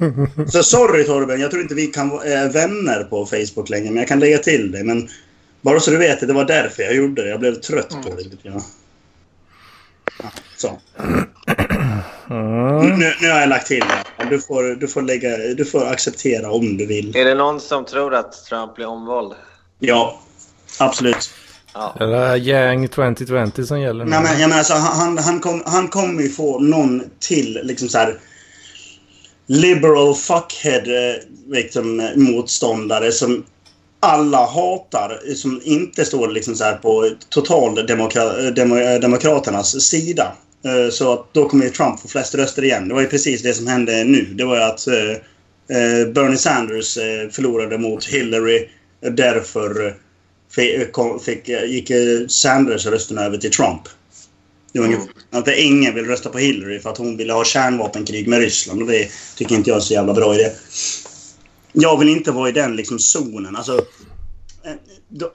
Så sorry Torben, jag tror inte vi kan vara eh, vänner på Facebook längre, men jag kan lägga till dig. Men bara så du vet, det var därför jag gjorde det. Jag blev trött på det lite grann. Ja, så. Nu, nu har jag lagt till det. Du får, du, får lägga, du får acceptera om du vill. Är det någon som tror att Trump blir omvald? Ja, absolut. Ja. Det är Yang 2020 som gäller nu. Nej, men, jag menar, alltså, han, han, kom, han kommer ju få någon till liksom så här liberal fuckhead eh, liksom, motståndare som alla hatar, som inte står liksom så här på total demokra, demo, demokraternas sida. Eh, Så att då kommer ju Trump få flest röster igen. Det var ju precis det som hände nu. Det var ju att eh, eh, Bernie Sanders förlorade mot Hillary. Därför fick, gick Sanders rösterna över till Trump. Det var ungefär, att ingen vill rösta på Hillary för att hon ville ha kärnvapenkrig med Ryssland. Och det tycker inte jag är så jävla bra idé. Jag vill inte vara i den liksom zonen. Alltså,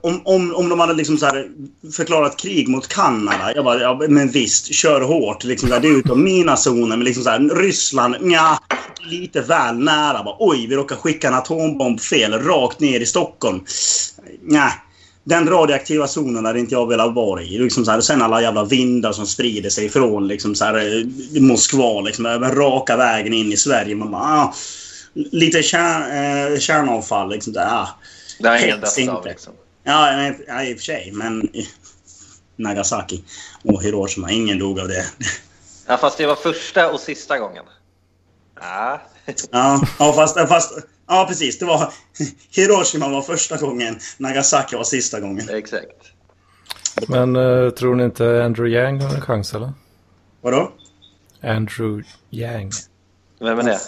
om, om, om de hade liksom så här förklarat krig mot Kanada. Jag bara, ja, men visst, kör hårt. Liksom så här, det är utom mina zoner. Men liksom så här, Ryssland, ja lite väl nära. Bara, Oj, vi råkar skicka en atombomb fel, rakt ner i Stockholm. Nej. Den radioaktiva zonen hade inte jag velat vara i. Liksom så här, sen alla jävla vindar som sprider sig från liksom så här, eh, Moskva. Liksom, raka vägen in i Sverige. Man bara, ah, lite kärn, eh, kärnavfall. Liksom, där, ah. Det har dött av liksom. Ja, men- ja, i och för sig. Men Nagasaki och Hiroshima, ingen dog av det. Ja, fast det var första och sista gången. Ja. Ja, ja fast, fast... Ja, precis. Det var... Hiroshima var första gången. Nagasaki var sista gången. Exakt. Men eh, tror ni inte Andrew Yang har en chans eller? Vadå? Andrew Yang. Vem är det?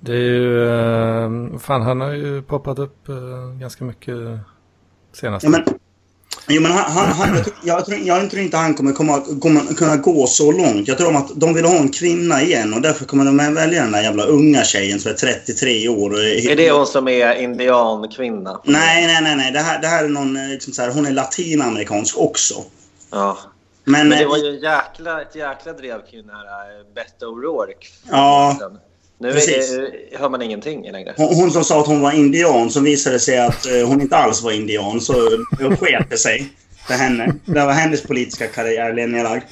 Det är ju... eh, fan, han har ju poppat upp eh, ganska mycket senast. Ja, men, jo, men han, han, han, jag, tror, jag, tror, jag tror inte han kommer komma, komma, kunna gå så långt. Jag tror att de vill ha en kvinna igen och därför kommer de välja den där jävla unga tjejen som är 33 år. Och Är det hon som är indiankvinna? Nej, nej, nej. nej. Det, här, det här är någon... eh, Liksom så här, hon är latinamerikansk också. Ja. Men, Men det var ju en jäkla, ett jäkla drev kring den här Beto O'Rourke. Ja, Nu är, hör man ingenting längre. Hon, hon som sa att hon var indian, så visade sig att eh, hon inte alls var indian. Så sket det sig för henne. Det var hennes politiska karriär nedlagd.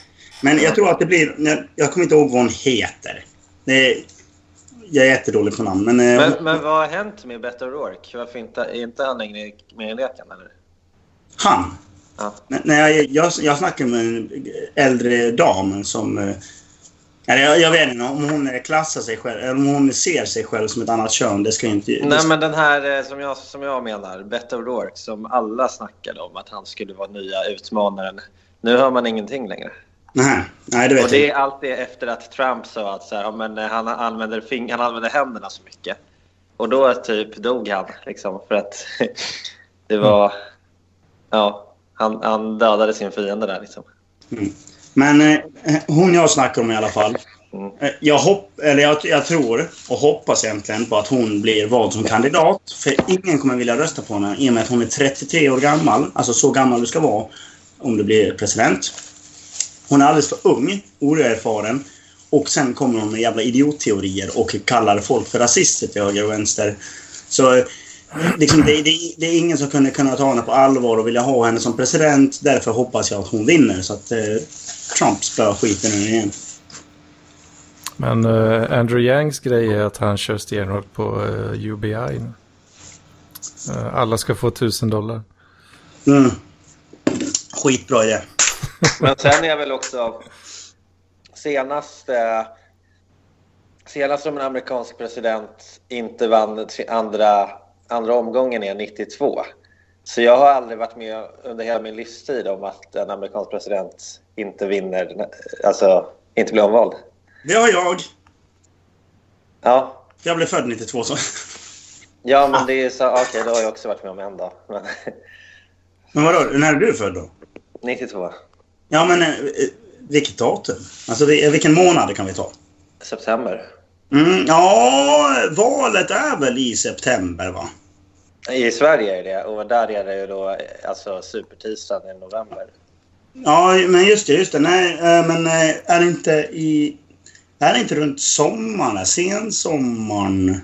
Men jag tror att det blir... Jag, jag kommer inte ihåg vad hon heter. Det jag är jättedålig på namn, men... eh, Men, men vad har hänt med Beto O'Rourke? Varför inte, är inte han längre med i leken? Eller? Han? Ja. Nej, Nej, jag, jag snackar med en äldre dam som... Jag, jag vet inte om hon klassar sig själv, eller om hon ser sig själv som ett annat kön. Det ska jag inte... det Nej, men den här eh, som jag, som jag menar, Beto O'Rourke, som alla snackade om att han skulle vara nya utmanaren. Nu hör man ingenting längre. Nej, nej det vet Och jag det är alltid efter att Trump sa att så här, ja, men, eh, han, använder fing- han använder händerna så mycket. Och då typ dog han. Liksom, för att det var... Ja, han, han dödade sin fiende där. Liksom. Men eh, hon jag snackar om i alla fall. Mm. Eh, Jag, hopp, eller jag, jag tror och hoppas egentligen på att hon blir vald som kandidat. För ingen kommer vilja rösta på henne i och med att hon är 33 år gammal. Alltså så gammal du ska vara om du blir president. Hon är alldeles för ung, oerfaren. Och sen kommer hon med jävla idiotteorier och kallar folk för rasister till höger och vänster. Så eh, liksom, det, det, det är ingen som kunde kunna ta henne på allvar och vilja ha henne som president. Därför hoppas jag att hon vinner så att eh, Trump spöar skiten ur igen. Men eh, Andrew Yangs grej är att han kör stenhårt på eh, UBI. nu. Eh, alla ska få tusen dollar. Mm. Skitbra idé. Men sen är väl också senast, eh, senast som en amerikansk president inte vann andra, andra omgången är 92. Så jag har aldrig varit med under hela min livstid om att en amerikansk president inte vinner, alltså inte blir omvald. Det har jag. Ja, Jag blev född 92 så. ja men det är så, okej då har jag också varit med om en dag. Men, Men vadå, när är du född då? 92, Ja men eh, eh, vilket datum? Alltså vi- vilken månad kan vi ta? september. Mm, ja, valet är väl i september va? I Sverige är det och där är det ju då alltså supertisdagen i november. Ja, men just det, just det. Nej, eh, men eh, är det inte i... Är det inte runt sommaren? Sensommaren?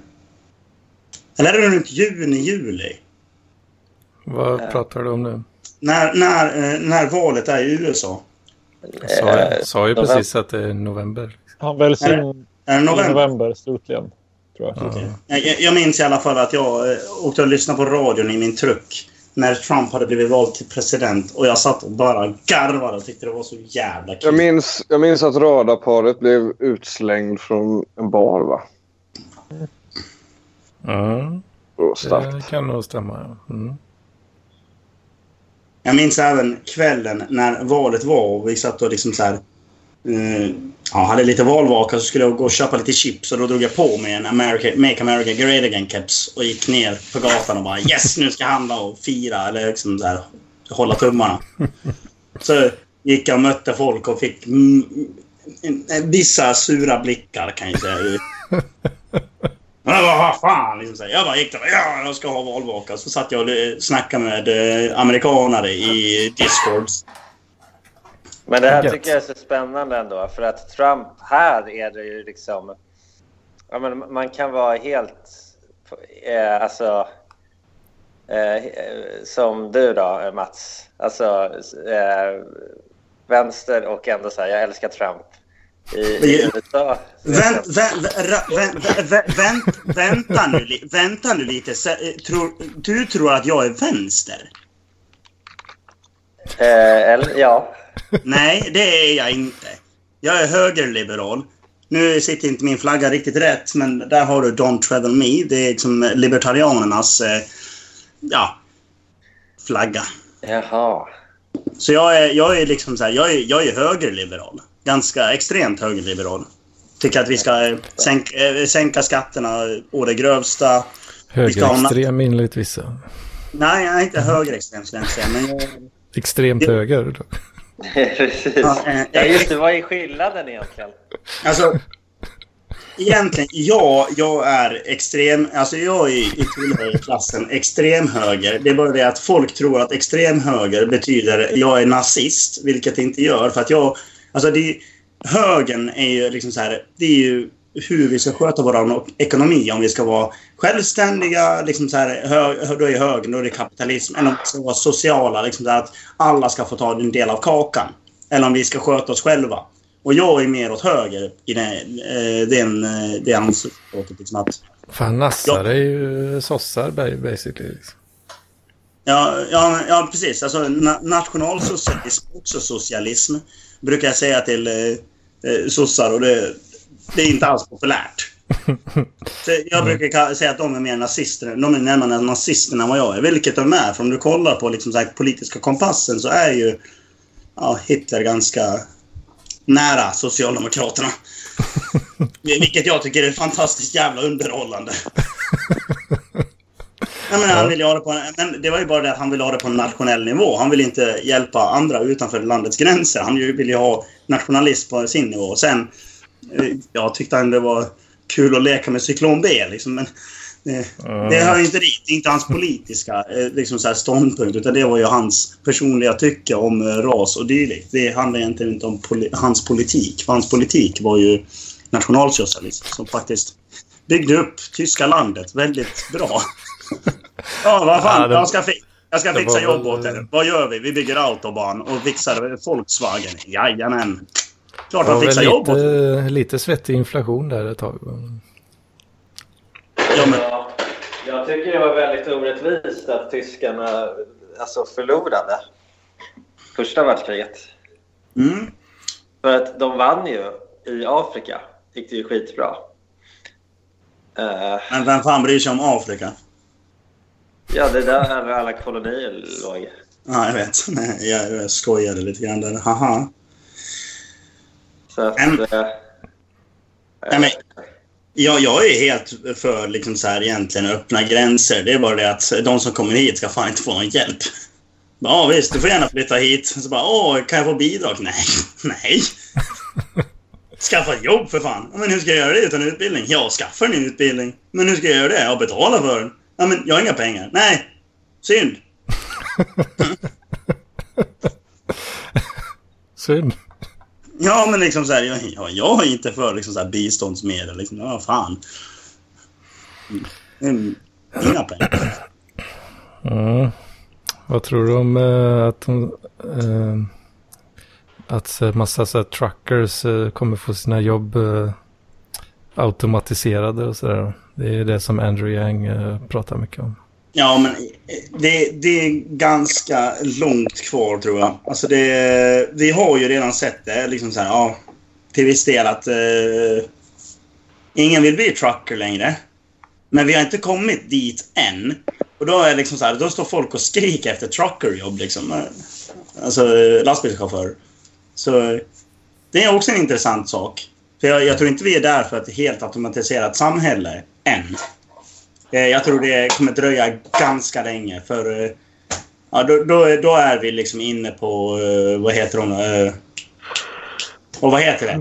Eller är det runt juni, juli? Vad Eh. pratar du om nu? När, när, när valet är i USA? Jag sa, jag sa ju november. precis att det är november. Han väljs Är in Är det i november? november slutligen. Tror jag. Ja. Jag, jag- minns i alla fall att jag åkte och lyssnade på radion i min truck när Trump hade blivit vald till president och jag satt och bara garvade och tyckte det var så jävla Jag kul. minns, jag minns att radarparet blev utslängd från en bar, va? Ja, det kan nog stämma. Ja. Mm. Jag minns även kvällen när valet var och vi satt och liksom så här... eh, ja, hade lite valvaka så skulle jag gå och köpa lite chips och då drog jag på mig en America, Make America Great Again-keps och gick ner på gatan och bara Yes! Nu ska jag handla och fira eller liksom så här, hålla tummarna. Så gick jag och mötte folk och fick mm, mm, vissa sura blickar kan jag säga. Men vad fan? Liksom så här. Jag bara gick där ja, jag ska ha valvaka. Så satt jag och eh, snackade med eh, amerikanare i Discord. Men det här tycker jag är så spännande ändå. För att Trump, här är det ju liksom... Ja, men man kan vara helt... Eh, alltså... Eh, som du då, eh, Mats. Alltså... Eh, vänster och ändå så här, jag älskar Trump. I, i USA. Vänt, vänt, vänt, vänt, vänt, vänta, nu, vänta nu lite. Så, eh, tror, du tror att jag är vänster? Eh, eller, ja. Nej, det är jag inte. Jag är högerliberal. Nu sitter inte min flagga riktigt rätt, men där har du Don't Travel Me. Det är liksom libertarianernas eh, ja, flagga. Jaha. Så jag är, jag är liksom så här, jag är, jag är högerliberal. Ganska extremt högerliberal. Tycker att vi ska eh, sänka, eh, sänka skatterna å det grövsta. Högerextrem enligt vissa. Nej, jag är inte högerextrem skulle jag inte säga. Men jag, Extremt höger. Precis. Ja, eh, Ja, just det. Vad är skillnaden egentligen? alltså, egentligen, ja, jag är extrem... Alltså jag är i tillhör klassen extremhöger. Det är bara det att folk tror att extremhöger betyder jag är nazist, vilket det inte gör. För att jag... Alltså det, högern är ju liksom så här... Det är ju hur vi ska sköta vår ekonomi. Om vi ska vara självständiga, liksom så här, hö, då är högern, då är det kapitalism. Eller om vi ska vara sociala, liksom så här, att alla ska få ta en del av kakan. Eller om vi ska sköta oss själva. Och jag är mer åt höger i den, eh, den, eh, det ansiktet. Liksom att, Fan, nassar är ju sossar ba- basically. Liksom. ja, ja, ja, precis. Alltså, na, nationalsocialism också socialism. Brukar jag säga till eh, eh, sossar och det, det är inte alls populärt. Jag brukar ka- säga att de är mer nazister. De är närmare nazisterna än vad jag är. Vilket de är. För om du kollar på liksom, så politiska kompassen så är ju ja, Hitler ganska nära Socialdemokraterna. Vilket jag tycker är fantastiskt jävla underhållande. Jag menar, han vill ha det på, men det var ju bara det att han ville ha det på en nationell nivå. Han vill inte hjälpa andra utanför landets gränser. Han vill ju ha nationalism på sin nivå. Sen, eh, jag tyckte han det var kul att leka med cyklon B liksom, men det, det hör inte dit. Det är inte hans politiska eh, liksom så här ståndpunkt utan det var ju hans personliga tycke om eh, ras och dylikt. Det handlar egentligen inte om poli hans politik. För hans politik var ju nationalsocialism som faktiskt byggde upp tyska landet väldigt bra. ja, vad fan. Ja, det- jag ska, jag ska fixa var jobb åt er. Vad gör vi? Vi bygger autobahn och fixar Volkswagen. Jajamän. Klart han var fixar jobb åt lite, lite svettig inflation där ett tag. Ja, men, Ja, jag tycker det var väldigt orättvist att tyskarna alltså, förlorade första världskriget. mm. För att de vann ju i Afrika. gick det ju skitbra. Eh, men vem fan bryr sig om Afrika? ja, det där är alla kolonier låg. Ja, jag vet. Nej, jag, jag skojade lite grann där. Haha. Så att... Men- eh, Nej, men, jag, jag är helt för liksom så här, egentligen öppna gränser. Det är bara det att de som kommer hit ska fan inte få någon hjälp. Ja visst, du får gärna flytta hit. Så bara, åh, kan jag få bidrag? Nej. Nej. Skaffa ett jobb för fan. Ja, men hur ska jag göra det utan utbildning? Ja, skaffa en utbildning. Men hur ska jag göra det? Ja, betala för den. Ja, men jag har inga pengar. Nej. Synd. Synd. Ja, men liksom så här, jag, jag, jag är inte för liksom så här biståndsmedel. Liksom. Ja, fan. Mm. Mm. Mina pengar. Mm. Vad tror du om eh, att eh, att eh, massa så här, truckers eh, kommer få sina jobb eh, automatiserade och sådär? Det är det som Andrew Yang eh, pratar mycket om. Ja, men det, det är ganska långt kvar tror jag. Alltså det, vi har ju redan sett det, liksom så här, ja, till viss del att eh, ingen vill bli trucker längre. Men vi har inte kommit dit än. Och då är liksom så här, då står folk och skriker efter truckerjobb liksom. Alltså lastbilschaufför. Så det är också en intressant sak. För jag, jag tror inte vi är där för ett helt automatiserat samhälle än. Eh, Jag tror det kommer dröja ganska länge för... eh, Ja, då, då, då är vi liksom inne på... eh, Vad heter eh, Och vad heter det?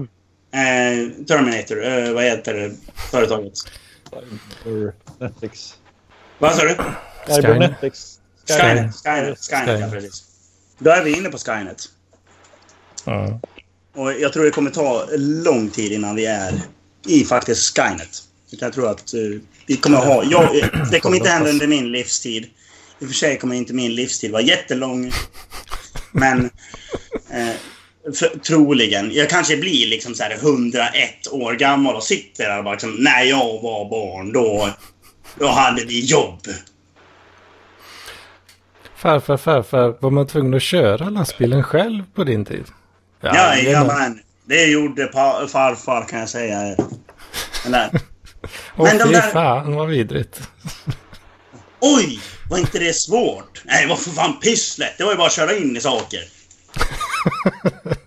Eh, Terminator. eh, Vad heter det företaget? Netflix. Vad sa du? Cybernetics. Skynet. Skynet, Skynet, ja precis. Då är vi inne på Skynet. Ja. Och jag tror det kommer ta lång tid innan vi är i faktiskt Skynet. Jag tror att eh, vi kommer ha... Jag, eh, det kommer inte hända under min livstid. I och för sig kommer inte min livstid vara jättelång. Men... Eh, för, troligen. Jag kanske blir liksom så här 101 år gammal och sitter där och bara liksom, När jag var barn, då... Då hade vi jobb. Farfar, farfar, var man tvungen att köra lastbilen själv på din tid? Ja, jajamän. Det gjorde farfar kan jag säga. Eller, Åh Men de fy där- fan vad vidrigt. Oj! Var inte det svårt? Nej, var för fan pisslätt. Det var ju bara att köra in i saker.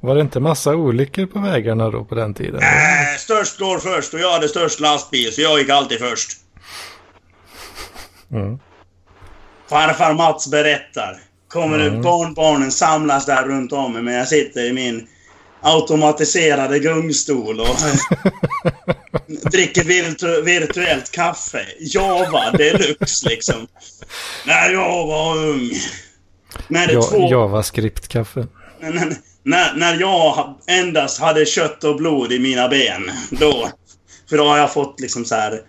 Var det inte massa olyckor på vägarna då på den tiden? Äh, störst går först och jag hade störst lastbil, så jag gick alltid först. Mm. Farfar Mats berättar. Kommer det barnbarnen samlas där runt om mig, men jag sitter i min automatiserade gungstol och dricker virtu virtuellt kaffe. Java deluxe liksom. När jag var ung. När det Ja, två... Javascript-kaffe. När, när, jag endast hade kött och blod i mina ben, då... För då har jag fått liksom så här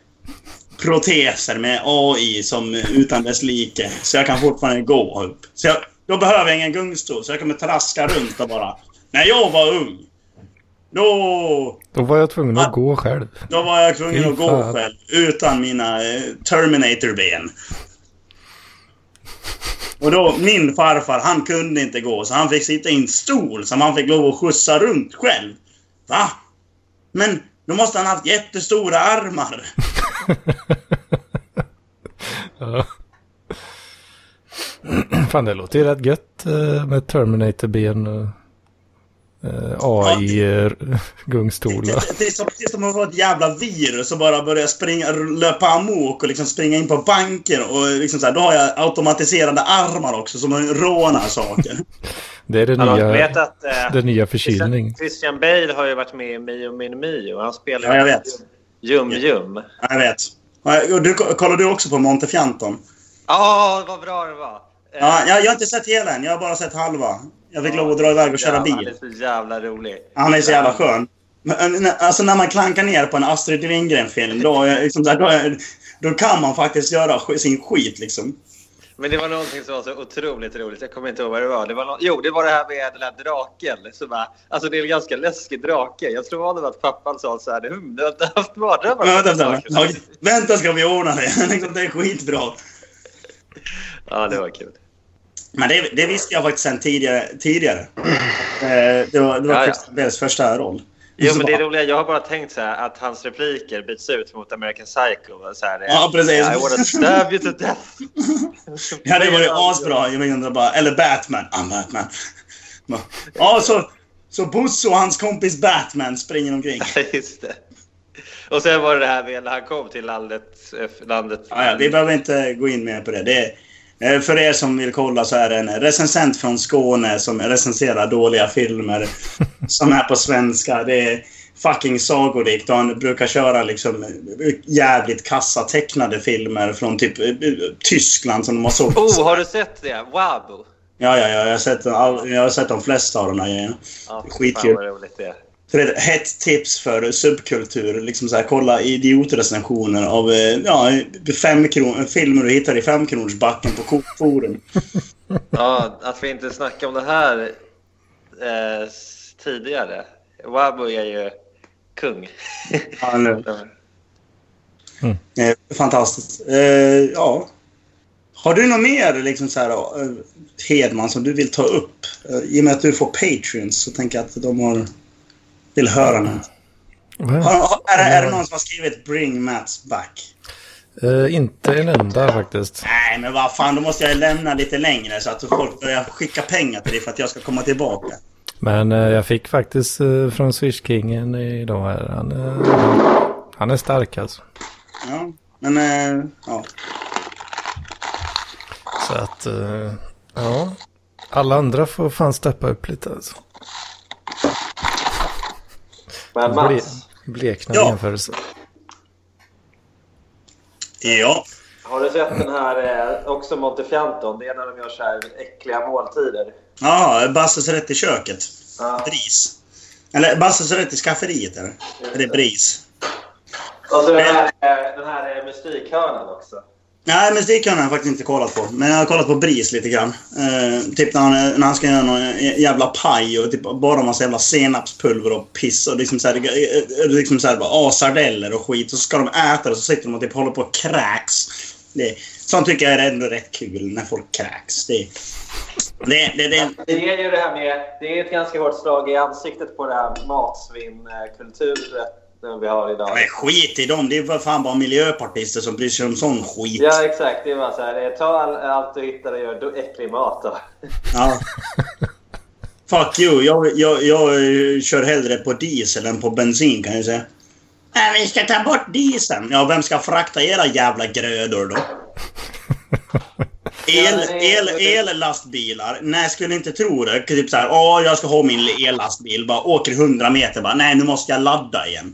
proteser med AI som utan dess like. Så jag kan fortfarande gå upp. Så jag, då behöver jag ingen gungstol, så jag kommer traska runt och bara... När jag var ung, då, Då var jag tvungen att Ah. gå själv. då var jag tvungen att gå själv utan mina eh, Terminator-ben. Och då, min farfar, han kunde inte gå, så han fick sitta i en stol som han fick lov att skjutsa runt själv. Va? Men då måste han ha haft jättestora armar. Ja. Fan, det låter ju rätt gött eh, med Terminator-ben och eh, AI-gungstolar. Det, det är som, det är som att vara ett jävla virus och bara börja springa, löpa amok och liksom springa in på banker. Och liksom så här, då har jag automatiserade armar också som rånar saker. Det är det nya, vet att eh, det nya förkylning. Christian Bale har ju varit med i Mio Min Mio. Han spelar Ja, jag vet. Jum Jum. Ja, Jag vet. Och Du, kollar du också på Montefianton? Ja, vad bra det var. Eh, Ja, jag, jag har inte sett hela än. Jag har bara sett halva. Jag fick lov att dra iväg och köra Han bil. är så jävla rolig. Han är så jävla skön. Men, eh, Alltså när man klankar ner på en Astrid Lindgren-film, då, liksom, där, då, då kan man faktiskt göra sin skit liksom. Men det var någonting som var så otroligt roligt. Jag kommer inte ihåg vad det var. Det var nå- jo, det var det här med den här draken. Så bara, alltså det är en ganska läskig drake. Jag tror det var att pappan sa så här. "Hm, Du har inte haft mardrömmar? Vänta, vänta, vänta. vänta ska vi ordna det. Det är skitbra. Ja, det var kul. Men det, det visste jag faktiskt sen tidigare. tidigare. Eh, Det var, det var Ja, ja. Första roll. Jo, men det är roliga. Jag har bara tänkt så här att hans repliker byts ut mot American Psycho. Så här, Ja, precis. I wanna stab you to death. Ja, det var ju asbra. Jag undrar bara, eller Batman. I'm Batman. Ja, så, så Bosse och hans kompis Batman springer omkring. Just det. Och sen var det det här med när han kom till landet. eh, landet Ja, ja, vi behöver inte gå in mer på det. det eh, för er som vill kolla så är det en recensent från Skåne som recenserar dåliga filmer som är på svenska. Det är fucking sagolikt och han brukar köra liksom jävligt kassa tecknade filmer från typ eh, Tyskland som de har sålt. Oh, har du sett det? Wabo. Ja, ja, ja. Jag har sett, jag har sett de flesta av de här grejerna. Ja, Skitkul. Fan vad roligt det är. Så det är ett hett tips för subkultur. Liksom så här, kolla idiotrecensioner av eh, ja, fem kron- filmer du hittar i femkronorsbacken på Coop Forum. Ja, att vi inte snackade om det här eh, tidigare. Wabo är ju kung. Ja, nu. Eh, fantastiskt. Eh, ja. Har du något mer liksom så här, eh, Hedman som du vill ta upp? I och med att du får Patreons så tänker jag att de har, vill höra något. Har, är, det, är det någon som har skrivit Bring Mats back? Eh, inte en enda faktiskt. Nej, men vad fan, då måste jag lämna lite längre så att folk börjar skicka pengar till dig för att jag ska komma tillbaka. Men eh, jag fick faktiskt eh, från Swish Kingen idag här. Han, han är stark alltså. Ja, men ja. Så att, ja. Alla andra får fan steppa upp lite alltså. Men Ble, Mats, bleknar Ja. jämförelse. Ja. har du sett den här eh, också Montefianton? Det är när de gör så här äckliga måltider. Ja, Basses rätt i köket. Ja. Bris. Eller Basses rätt i skafferiet är det. Är Bris. Och så den här, eh, den här eh, mystikhörnan också. Nej, men det kan jag faktiskt inte kollat på. Men jag har kollat på Bris lite grann. Uh, typ när han, när han ska göra någon jävla paj och typ bara massa jävla senapspulver och piss och liksom såhär, eh, eh, liksom såhär bara, asardeller sardeller och skit. Och så ska de äta det och så sitter de och typ håller på och kräks. Det, sånt tycker jag är ändå rätt kul när folk kräks. Det, det, det, det, Det är ju det här med... Det är ett ganska hårt slag i ansiktet på det här matsvinnkulturen vi har idag. men skit i dem. Det är för fan bara miljöpartister som bryr sig om sån skit. Ja, exakt. Det är bara så här. eh, Ta all, allt du hittar och gör äcklig mat då. Ja. Fuck you. Jag, jag, jag eh, kör hellre på diesel än på bensin kan jag säga. Nej, vi ska ta bort dieseln. Ja, vem ska frakta era jävla grödor då? El, el, ellastbilar? Nej, skulle inte tro det. Typ såhär, åh, jag ska ha min ellastbil. Bara åker 100 meter bara, nej, nu måste jag ladda igen.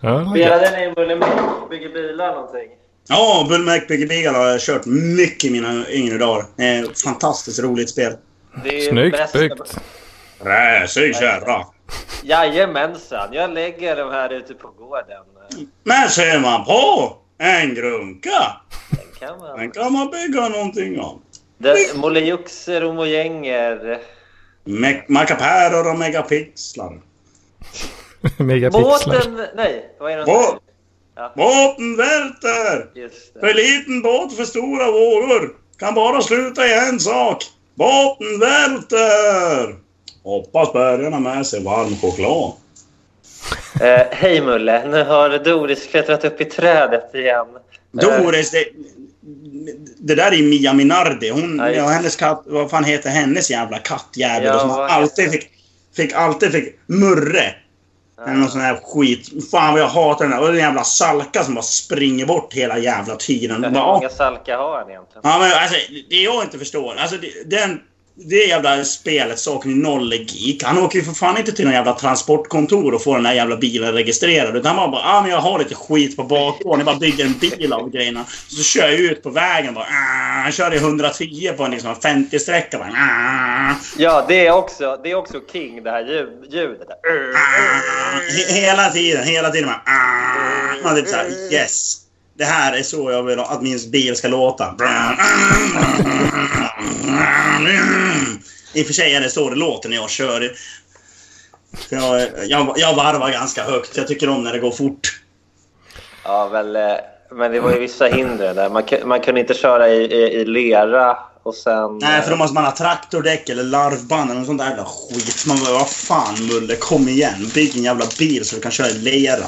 Ja. Spelade ni Mullemek bygger bilar någonting? Ja, Bullmark bygger bilar har jag kört mycket i mina yngre dagar. Eh, fantastiskt roligt spel. Det är Snyggt bäst- byggt. Räsig kärra. Jajamensan. Jag lägger de här ute på gården. Men ser man på en grunka, Den kan man... den kan man bygga någonting av. Mollejuxer och mojänger. Me- Mackapärer och megapixlar. Megapixlar. Båten... Nej, vad är det? Båt. Ja, Båten välter! För liten båt för stora vågor. Kan bara sluta i en sak. Båten välter! Hoppas bergarna med sig varm choklad. Eh, Hej Mulle, nu har Doris klättrat upp i trädet igen. Eh, Doris, det, Det där är Mia Minardi. Hon, Ja, ja, hennes katt, vad fan heter hennes jävla kattjävel? Ja, som alltid fick, fick, alltid fick Murre. Eller någon sån här skit. Fan vad jag hatar den där. Och den jävla Salka som bara springer bort hela jävla tiden. Hur Bara, "Ah, många Salka har han egentligen? Ja, men alltså, det jag inte förstår. Alltså, det, den, det jävla spelet saknar noll logik. Han åker ju för fan inte till någon jävla transportkontor och får den här jävla bilen registrerad. Utan han bara, ah, men jag har lite skit på bakgården. Jag bara bygger en bil av grejerna. Så kör jag ut på vägen bara, ah, Han kör i 110 på en liksom 50-sträcka. Bara, ah, Ja, det är också, det är också King, det här ljud, ljudet. Där. ah, he- hela tiden, hela tiden. Bara, ah, man typ såhär, yes. Det här är så jag vill att min bil ska låta. I och för sig är det så det låter när jag kör. Jag, jag, jag varvar ganska högt. Jag tycker om när det går fort. Ja, väl, eh, men det var ju vissa hinder där. Man, man kunde inte köra i, i, i lera och sen... Nej, för då måste man ha traktordäck eller larvband eller något sånt där jävla skit. Man bara, vad fan Mulle, kom igen. Bygg en jävla bil så du kan köra i lera.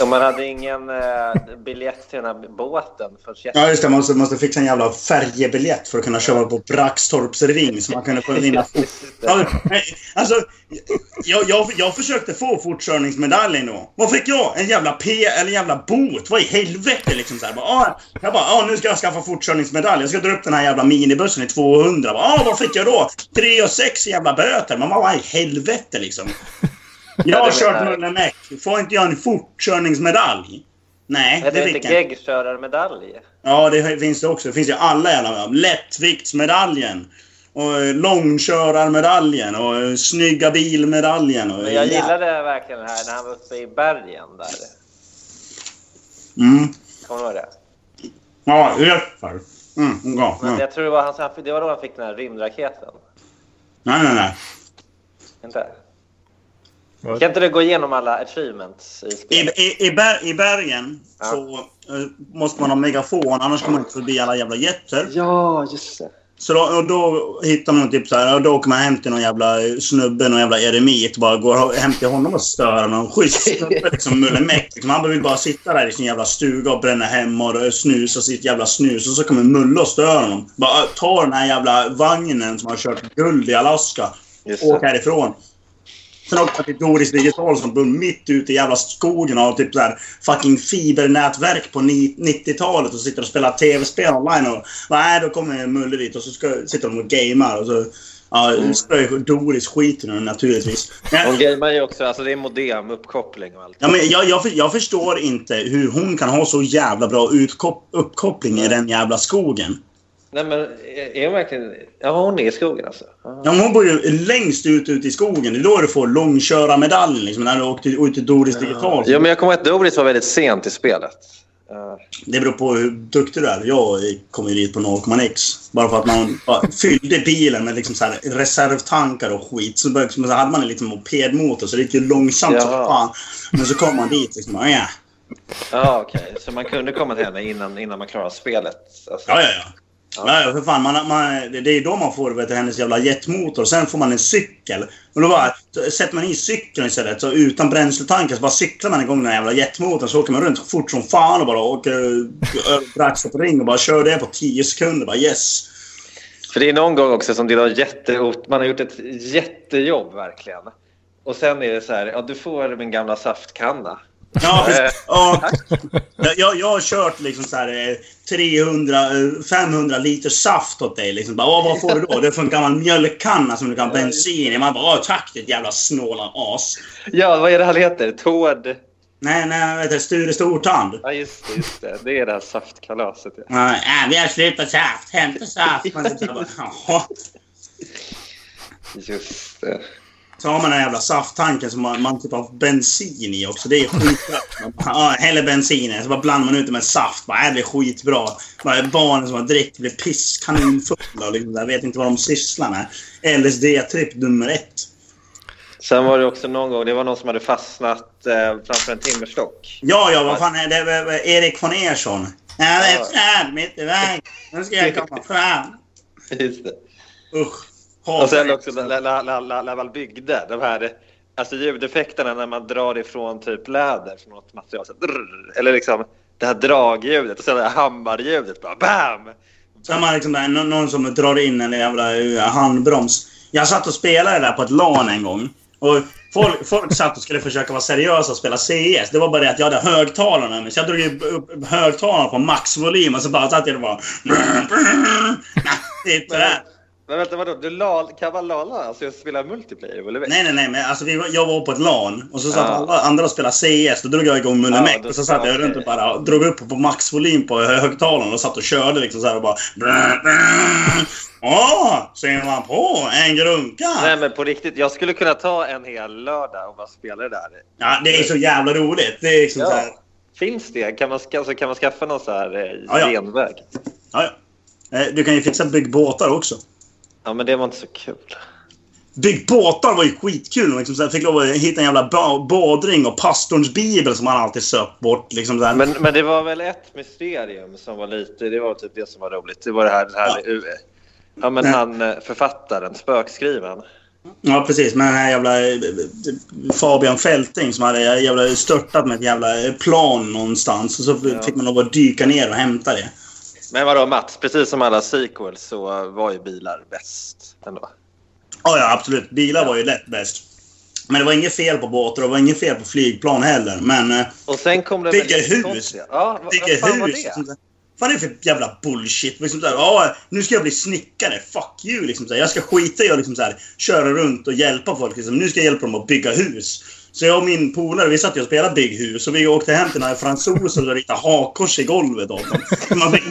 Och man hade ingen eh, biljett till den här båten. För Ja, just det. Man måste, måste fixa en jävla färjebiljett för att kunna köra på Braxtorps ring så man kunde få vinna alltså, jag, jag, jag försökte få fortkörningsmedaljen då. Vad fick jag? En jävla P eller en jävla bot? Vad i helvete liksom så här. Ah, jag bara, ah, nu ska jag skaffa fortkörningsmedalj. Jag ska dra upp den här jävla minibussen i 200. Bara, ah, vad fick jag då? 3 och 6 jävla böter. Man bara, vad i helvete liksom. Jag har kört menar- Mulle Meck. Får inte jag en fortkörningsmedalj? Nej, det det är fick inte jag inte. geggkörarmedalj. Ja, det finns det också. Det finns ju alla jävla... Lättviktsmedaljen. Och eh, långkörarmedaljen. Och eh, snygga bilmedaljen. Och, Men jag ja. gillade verkligen det här när han var uppe i bergen där. Mm. Kommer du ihåg det? Ja, rätt där. Mm, ja, Men ja. jag tror det var, hans, det var då han fick den här rymdraketen. Nej, nej, nej. Inte? Kan inte du gå igenom alla achievements i I, spelet? i, i, ber, I bergen Ja. så eh, måste man ha megafon, annars kommer man inte förbi alla jävla jätter. Ja, just det. Så då, och då hittar man typ så här, och då åker man hem till någon jävla snubbe, någon jävla eremit. Bara går hem till honom och stör någon schysst snubbe liksom, Mulle Meck. Liksom. Han vill bara sitta där i sin jävla stuga och bränna hem och snusa sitt jävla snus. Och så kommer Mulle och stör honom. Bara ta den här jävla vagnen som har kört guld i Alaska. Just Åk härifrån. Sen åkte jag till Doris Digital som bor mitt ute i jävla skogen och har typ så här fucking fibernätverk på ni- 90-talet och sitter och spelar tv-spel online. Och nej, då kommer Mulle dit och så ska, sitter de och gamer och så ja, spöar Doris skiten ur den naturligtvis. Hon gamear ju också, alltså det är modem, uppkoppling och allt. ja, men jag, jag, jag förstår inte hur hon kan ha så jävla bra utkop- uppkoppling i den jävla skogen. Nej men är hon verkligen... Ja, hon är i skogen alltså? Ja. Ja, hon bor ju längst ut ute i skogen. Det är då du får långkörarmedaljen. Liksom, när du åkte ut till Doris Digital. Ja, men jag kommer ihåg att Doris var väldigt sent i spelet. Ja. Det beror på hur duktig du är. Jag kom ju dit på 0,x. Bara för att man fyllde bilen med liksom så reservtankar och skit. Så, började, så hade man en liten mopedmotor så det gick ju långsamt som fan. Men så kom man dit liksom. Ja, ja, Ja, okej. Så man kunde komma till henne innan, innan man klarade spelet? Alltså. ja. ja. Ja, ja, för fan. Man, man, det är då man får vet, hennes jävla jetmotor. Sen får man en cykel. Och då bara, sätter man i cykeln istället. Så utan bränsletankar så bara cyklar man igång den jävla jetmotorn. Så åker man runt fort som fan och bara åker över Braxtorp ring och bara kör det på 10 sekunder. Bara yes. För det är någon gång också som det var jätte, man har gjort ett jättejobb verkligen. Och sen är det så här, ja du får min gamla saftkanna. Ja, Eh, ja. Jag, jag, jag har kört liksom så här, eh, 300, eh, 500 liter saft åt dig. Liksom. Bara, "Åh, vad får du då? Det är en gammal mjölkkanna som du kan bensin i. Man bara "Åh, tack ditt jävla snåla as. Ja, vad är det han heter? Tord? Nej, nej, vet du, Sture Stortand. Ja, just det. Just det. det är det här saftkalaset. Ja. Äh, vi har slutat saft. Hämta saft. Man bara, "Jaha." Just det. Så har man den jävla safttanken som man, man typ har bensin i också. Det är skitbra. Ja, häller bensin så bara blandar man ut det med saft. Bara, äh, det blir skitbra. Bara, barnen som har drickit blir pisskaninfulla och liksom, jag vet inte vad de sysslar med. LSD-tripp nummer ett. Sen var det också någon gång, det var någon som hade fastnat eh, framför en timmerstock. Ja, ja, vad fan är det? Vad- Erik von Ersson. Ja, det är fram mitt i vägen. Nu ska jag komma fram. Just det. Usch. Och sen också när man byggde de här alltså ljudeffekterna när man drar ifrån typ läder från något material. Så, drrr, eller liksom det här dragljudet och sen det här hammarljudet. Bara bam! Har man liksom där, någon som drar in en jävla eh, handbroms. Jag satt och spelade där på ett LAN en gång. Och folk, folk satt och skulle försöka vara seriösa och spela CS. Det var bara det att jag hade högtalarna med mig. Så jag drog upp högtalarna på maxvolym och så bara satt jag och bara... Men vänta, vadå? Du lal, kan man lala? Alltså jag spelar multiplayer, eller? Nej, nej, nej. Men alltså, vi, jag var på ett LAN och så satt Ja. alla andra och spelade CS. Då drog jag igång munnen Ja, och så satt jag runt och bara drog upp på maxvolym på högtalarna och satt och körde liksom så här och bara... Åh! Ser man på en grunka? Nej men på riktigt, jag skulle kunna ta en hel lördag och bara spela det där. Ja, det är så jävla roligt. Det är liksom så här... Ja. Finns det? Kan man, alltså, kan man skaffa någon så här eh, Ja, ja. genväg? Ja, ja. Eh, Du kan ju fixa bygg båtar också. Ja, men det var inte så kul. Bygg båtar var ju skitkul. Liksom, så jag fick lov att hitta en jävla ba- badring och pastorns bibel som man alltid söp bort. Liksom, här. Men, men det var väl ett mysterium som var lite, det var typ det som var roligt. Det var det här, det här Ja. ja. men han eh, författaren, spökskrivaren. Ja, precis. Men den här jävla eh, Fabian Fälting som hade jävla störtat med ett jävla eh, plan någonstans. Och så Ja. fick man lov att dyka ner och hämta det. Men vadå Mats, precis som alla sequels så var ju bilar bäst ändå. Ja, ja, absolut. Bilar var ju lätt bäst. Men det var inget fel på båtar och det var inget fel på flygplan heller. Men... eh, Och sen kom det Bygga hus. konstiga- Ja, vad, fan var hus. det? Liksom, vad är det för jävla bullshit? Liksom så här, ja, nu ska jag bli snickare. Fuck you. Liksom här. Jag ska skita i att liksom köra runt och hjälpa folk. Liksom. Nu ska jag hjälpa dem att bygga hus. Så jag och min polare vi satt ju och spelade bygghus och vi åkte hem till några fransoser och ritade hakkors i golvet åt dem. Man fick,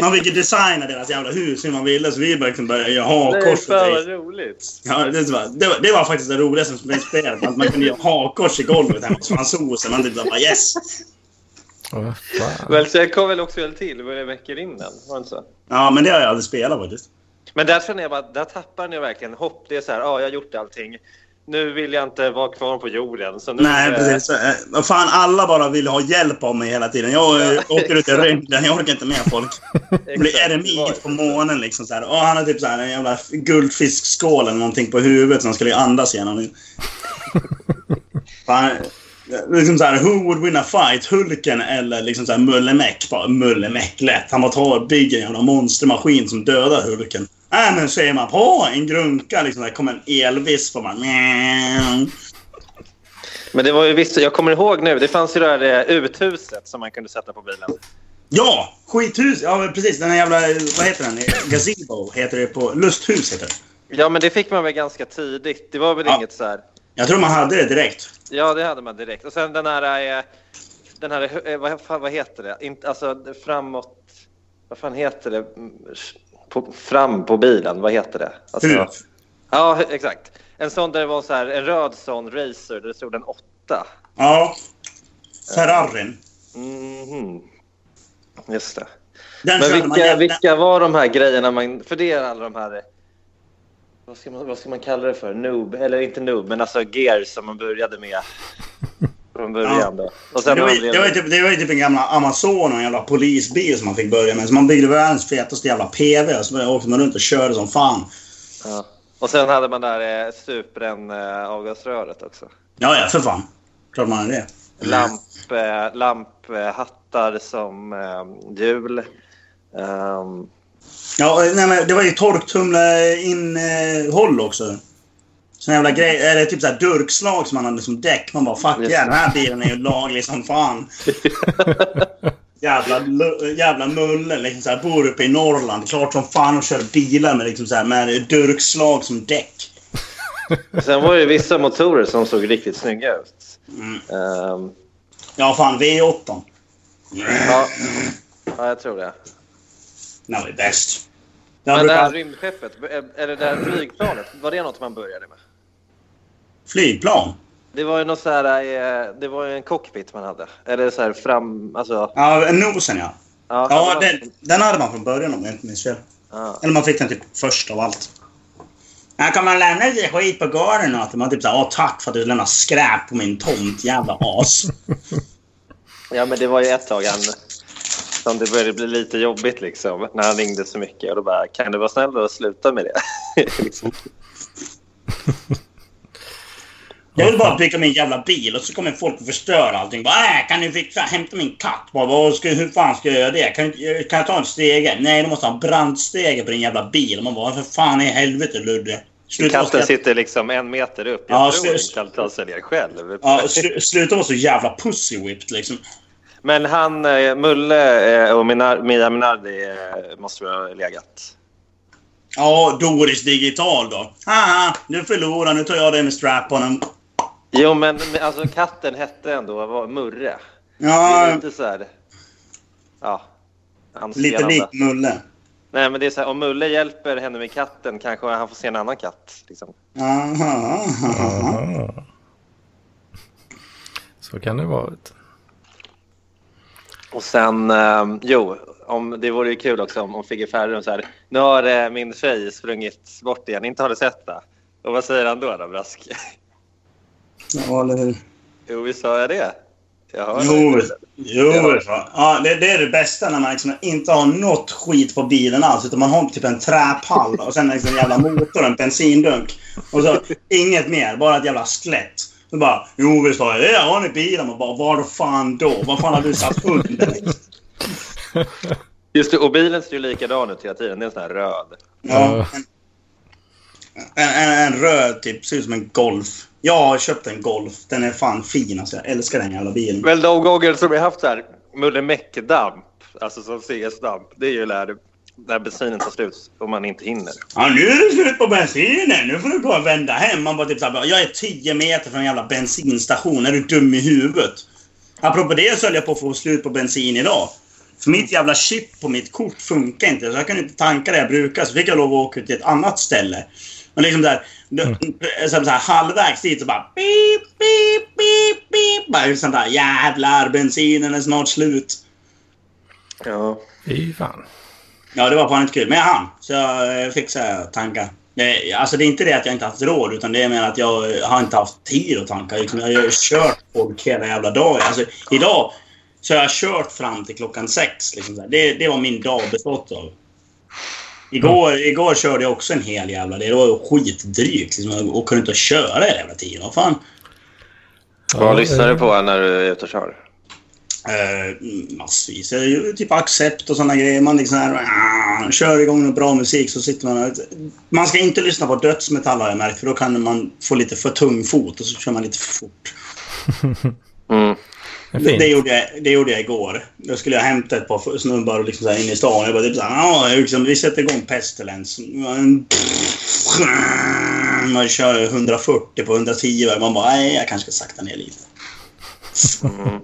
man fick ju designa deras jävla hus hur man ville så vi liksom började göra Nej, hakkors fan grejer. vad roligt. Ja, det, var, det, var, det var faktiskt det roligaste som blev spelat. Att man kunde göra hakkors i golvet hemma hos fransoser. Man typ bara yes! Vad fan. Väl, så jag kom väl också väl till, det var det veckor innan, var det inte så? Ja, men det har jag aldrig spelat faktiskt. Men där känner jag bara, där tappar ni verkligen hopp. Det är så här, ja, jag har gjort allting. Nu vill jag inte vara kvar på jorden. Så nu, Nej, precis. Vad fan, alla bara vill ha hjälp av mig hela tiden. Jag eh, åker ut i rymden, jag orkar inte med folk. Blir eremit på månen liksom så här. Och han har typ så här en jävla guldfiskskål eller någonting på huvudet som han skulle andas genom. Fan, eh, liksom så här, who would win a fight? Hulken eller liksom så här Mullemäck? Bara Mullemäck lätt. Han bara tar och bygger en jävla monstermaskin som dödar Hulken. Nej, men ser man på en grunka liksom, där kommer en elvisp och. Mjau. Men det var ju visst, jag kommer ihåg nu, det fanns ju det där eh, uthuset som man kunde sätta på bilen. Ja! Skithus! Ja, precis. Den här jävla... Vad heter den? Gazebo heter det på... Lusthus heter det. Ja, men det fick man väl ganska tidigt. Det var väl Ja. inget så här... Jag tror man hade det direkt. Ja, det hade man direkt. Och sen den här... eh, Den här, eh, vad, fan, vad heter det? Alltså framåt... Vad fan heter det? Mm, På, fram på bilen, vad heter det? Alltså? Ja, exakt. En sån där det var så här, en röd sån racer där det stod en åtta. Ja. Ferrarin. Mhm. Just det. Den Men körde man vilka, vilka var de här grejerna man... För det är alla de här... Vad ska, man, vad ska man kalla det för? Noob? Eller inte noob, men alltså gear som man började med från början. Och sen Det var, det, typ, det var ju typ en gamla Amazon och en jävla polisbil som man fick börja med. Så man byggde världens fetaste jävla PV och så åkte man runt och körde som fan. ja. Och sen hade man där eh, Supren eh, avgasröret också. Ja, ja, för fan. Klart man hade det. Lamp, eh, lamphattar som eh, hjul. Ehm, Ja, nej, men det var ju torktumlarinnehåll också. Sån jävla grej. Eller typ såhär durkslag som man hade som däck. Man bara fuck yeah, den här bilen är ju laglig som fan. jävla, jävla mulle liksom såhär. Bor uppe i Norrland. Klart som fan och kör bilar med liksom såhär med durkslag som däck. sen var det vissa motorer som såg riktigt snygga ut. Mm. Ehm, Ja, fan V8. ja. ja, jag tror det. Den var bäst. Men det här brukar... rymdskeppet, eller det här flygplanet, var det något man började med? Flygplan? Det var ju något så här, eh, det var ju en cockpit man hade. Eller så här fram, alltså... Ja, nosen ja. Ja, Ja, den, den hade man från början om jag inte minns fel. ja. Eller man fick den typ först av allt. Ja, kan man lämna lite skit på gården och att man typ såhär, åh tack för att du lämnar skräp på min tomt, jävla as. ja, men det var ju ett tag han, som det började bli lite jobbigt liksom. När han ringde så mycket. Och då bara, kan du vara snäll och sluta med det? liksom. Jag vill bara bygga min jävla bil och så kommer folk att förstöra allting. Bara, äh, kan du fixa, hämta min katt? Bara, vad ska, hur fan ska jag göra det? Kan, jag- kan jag ta en stege? Nej, du måste ha en brandstege på din jävla bil. Och man bara, för fan i helvete Ludde. Sluta Katten jävla- sitter liksom en meter upp. Jag Ja, tror inte han kan ta sig ner själv. Ja, slu, sluta vara så jävla pussy-whipped liksom. Men han, eh, Mulle eh, och Minar, Mia Minardi eh, måste väl ha legat. Ja, Doris digital då. Haha, du förlorar. Nu tar jag dig med strap-onen. Jo, men men alltså katten hette ändå var Murre. Det är Ja, lite så här... Ja. lite lik Mulle. Nej, men det är så här, om Mulle hjälper henne med katten kanske han får se en annan katt. Liksom. Aha, aha. Ah. Så kan det vara. Och sen, eh, jo, om, det vore ju kul också om, om Figge Ferrum så här, nu har eh, min tjej sprungit bort igen, inte har du sett det? Och vad säger han då då, Brask? Ja, eller hur? jo, visst sa jag det? Jag Jo, det. jo ja, det, det är det bästa när man liksom inte har något skit på bilen alls. Utan man har typ en träpall och sen liksom en jävla motor, en bensindunk. Och så inget mer, bara ett jävla skelett. Så bara, jo visst har jag det. Jag har ni bilen. Och bara, var fan då? Vad fan har du satt under? Just det, och bilen ser ju likadan ut hela tiden. Det är en sån här röd. Ja, en, en, en, en röd typ, ser ut som en Golf. Jag har köpt en Golf. Den är fan fin alltså. Jag älskar den jävla bilen. Men de gånger som vi haft så här mullemäck-damp, alltså som CS-damp, det är ju när, när bensinen tar slut och man inte hinner. Ja, nu är det slut på bensinen. Nu får du gå och vända hem. Man bara typ såhär, jag är 10 meter från en jävla bensinstation. Är du dum i huvudet? Apropå det så höll jag på att få slut på bensin idag. För mitt jävla chip på mitt kort funkar inte. Så jag kan inte tanka det jag brukar. Så fick jag lov att åka till ett annat ställe. Och liksom där, så här, halvvägs dit så bara... Beep, beep, beep, beep. Bara sånt där jävlar, bensinen är snart slut. Ja. Fy fan. Ja, det var fan inte kul. Men jag hann. Så jag fick så här tankar. Det, alltså det är inte det att jag inte haft råd, utan det är mer att jag har inte haft tid att tanka. Jag har ju kört folk hela jävla dagen. Alltså, idag så har jag kört fram till klockan sex. Liksom, det, det var min dag bestått av. Igår, igår körde jag också en hel jävla Det var skitdrygt. Liksom. Jag åker inte köra hela jävla tiden. Vad fan? Vad lyssnar eh, du på när du är ute och kör? Uh, massvis. Jag gör Typ accept och såna grejer. Man liksom här, ah, kör igång med bra musik så sitter man och, Man ska inte lyssna på dödsmetall har jag märkt för då kan man få lite för tung fot och så kör man lite för fort. Mm. Det Det, gjorde jag, det gjorde jag igår. Då skulle jag hämta ett par snubbar och liksom så här inne i stan. Jag bara typ såhär, ja, liksom, vi sätter igång Pestilence. Man kör 140 på 110. Man bara, nej, jag kanske ska sakta ner lite. Mm.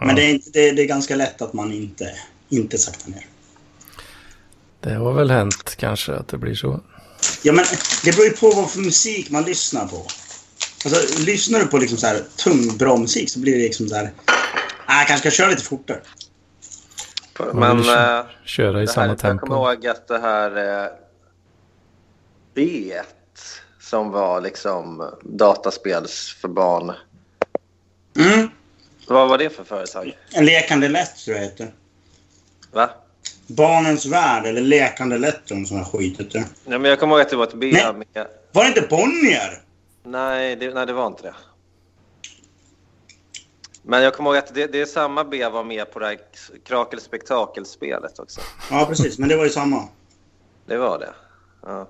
Men det är, inte, det, det är ganska lätt att man inte, inte saktar ner. Det har väl hänt kanske att det blir så. Ja, men det beror ju på vad för musik man lyssnar på. Alltså, lyssnar du på liksom så här tung, bra musik så blir det liksom så här... Ah, jag kanske ska köra lite fortare. Men kö- eh, Köra i samma här, jag tempo. kommer ihåg att det här eh, B som var liksom dataspels för barn. Mm. Vad var det för företag? En lekande lätt tror jag heter. Va? Barnens värld eller lekande lätt eller sån här skit heter det. Nej, men jag kommer ihåg att det var ett B Nej. med... Var det inte Bonnier? Nej det, nej, det var inte det. Men jag kommer ihåg att det, det är samma B var med på det här Krakel Spektakelspelet också. Ja, precis. Men det var ju samma. Det var det. Ja.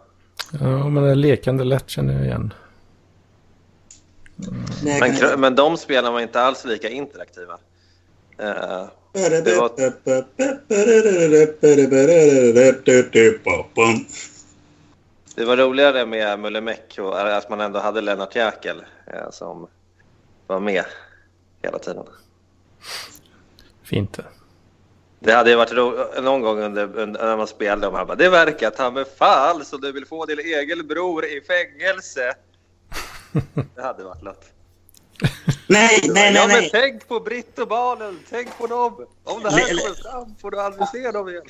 Ja, men det är lekande lätt känner jag igen. Men, kra- men de spelen var inte alls lika interaktiva. Eh, det var- det var roligare med Mulle Meck och att man ändå hade Lennart Jäkel eh, som var med hela tiden. Fint det. Hade ju varit ro- någon gång under, under, när man spelade och man bara Det verkar ta med fall så du vill få din egen bror i fängelse. Det hade varit lätt. Nej, nej, ja, nej, men nej. tänk på Britt och barnen. Tänk på dem. Om det här kommer fram får du aldrig se dem igen.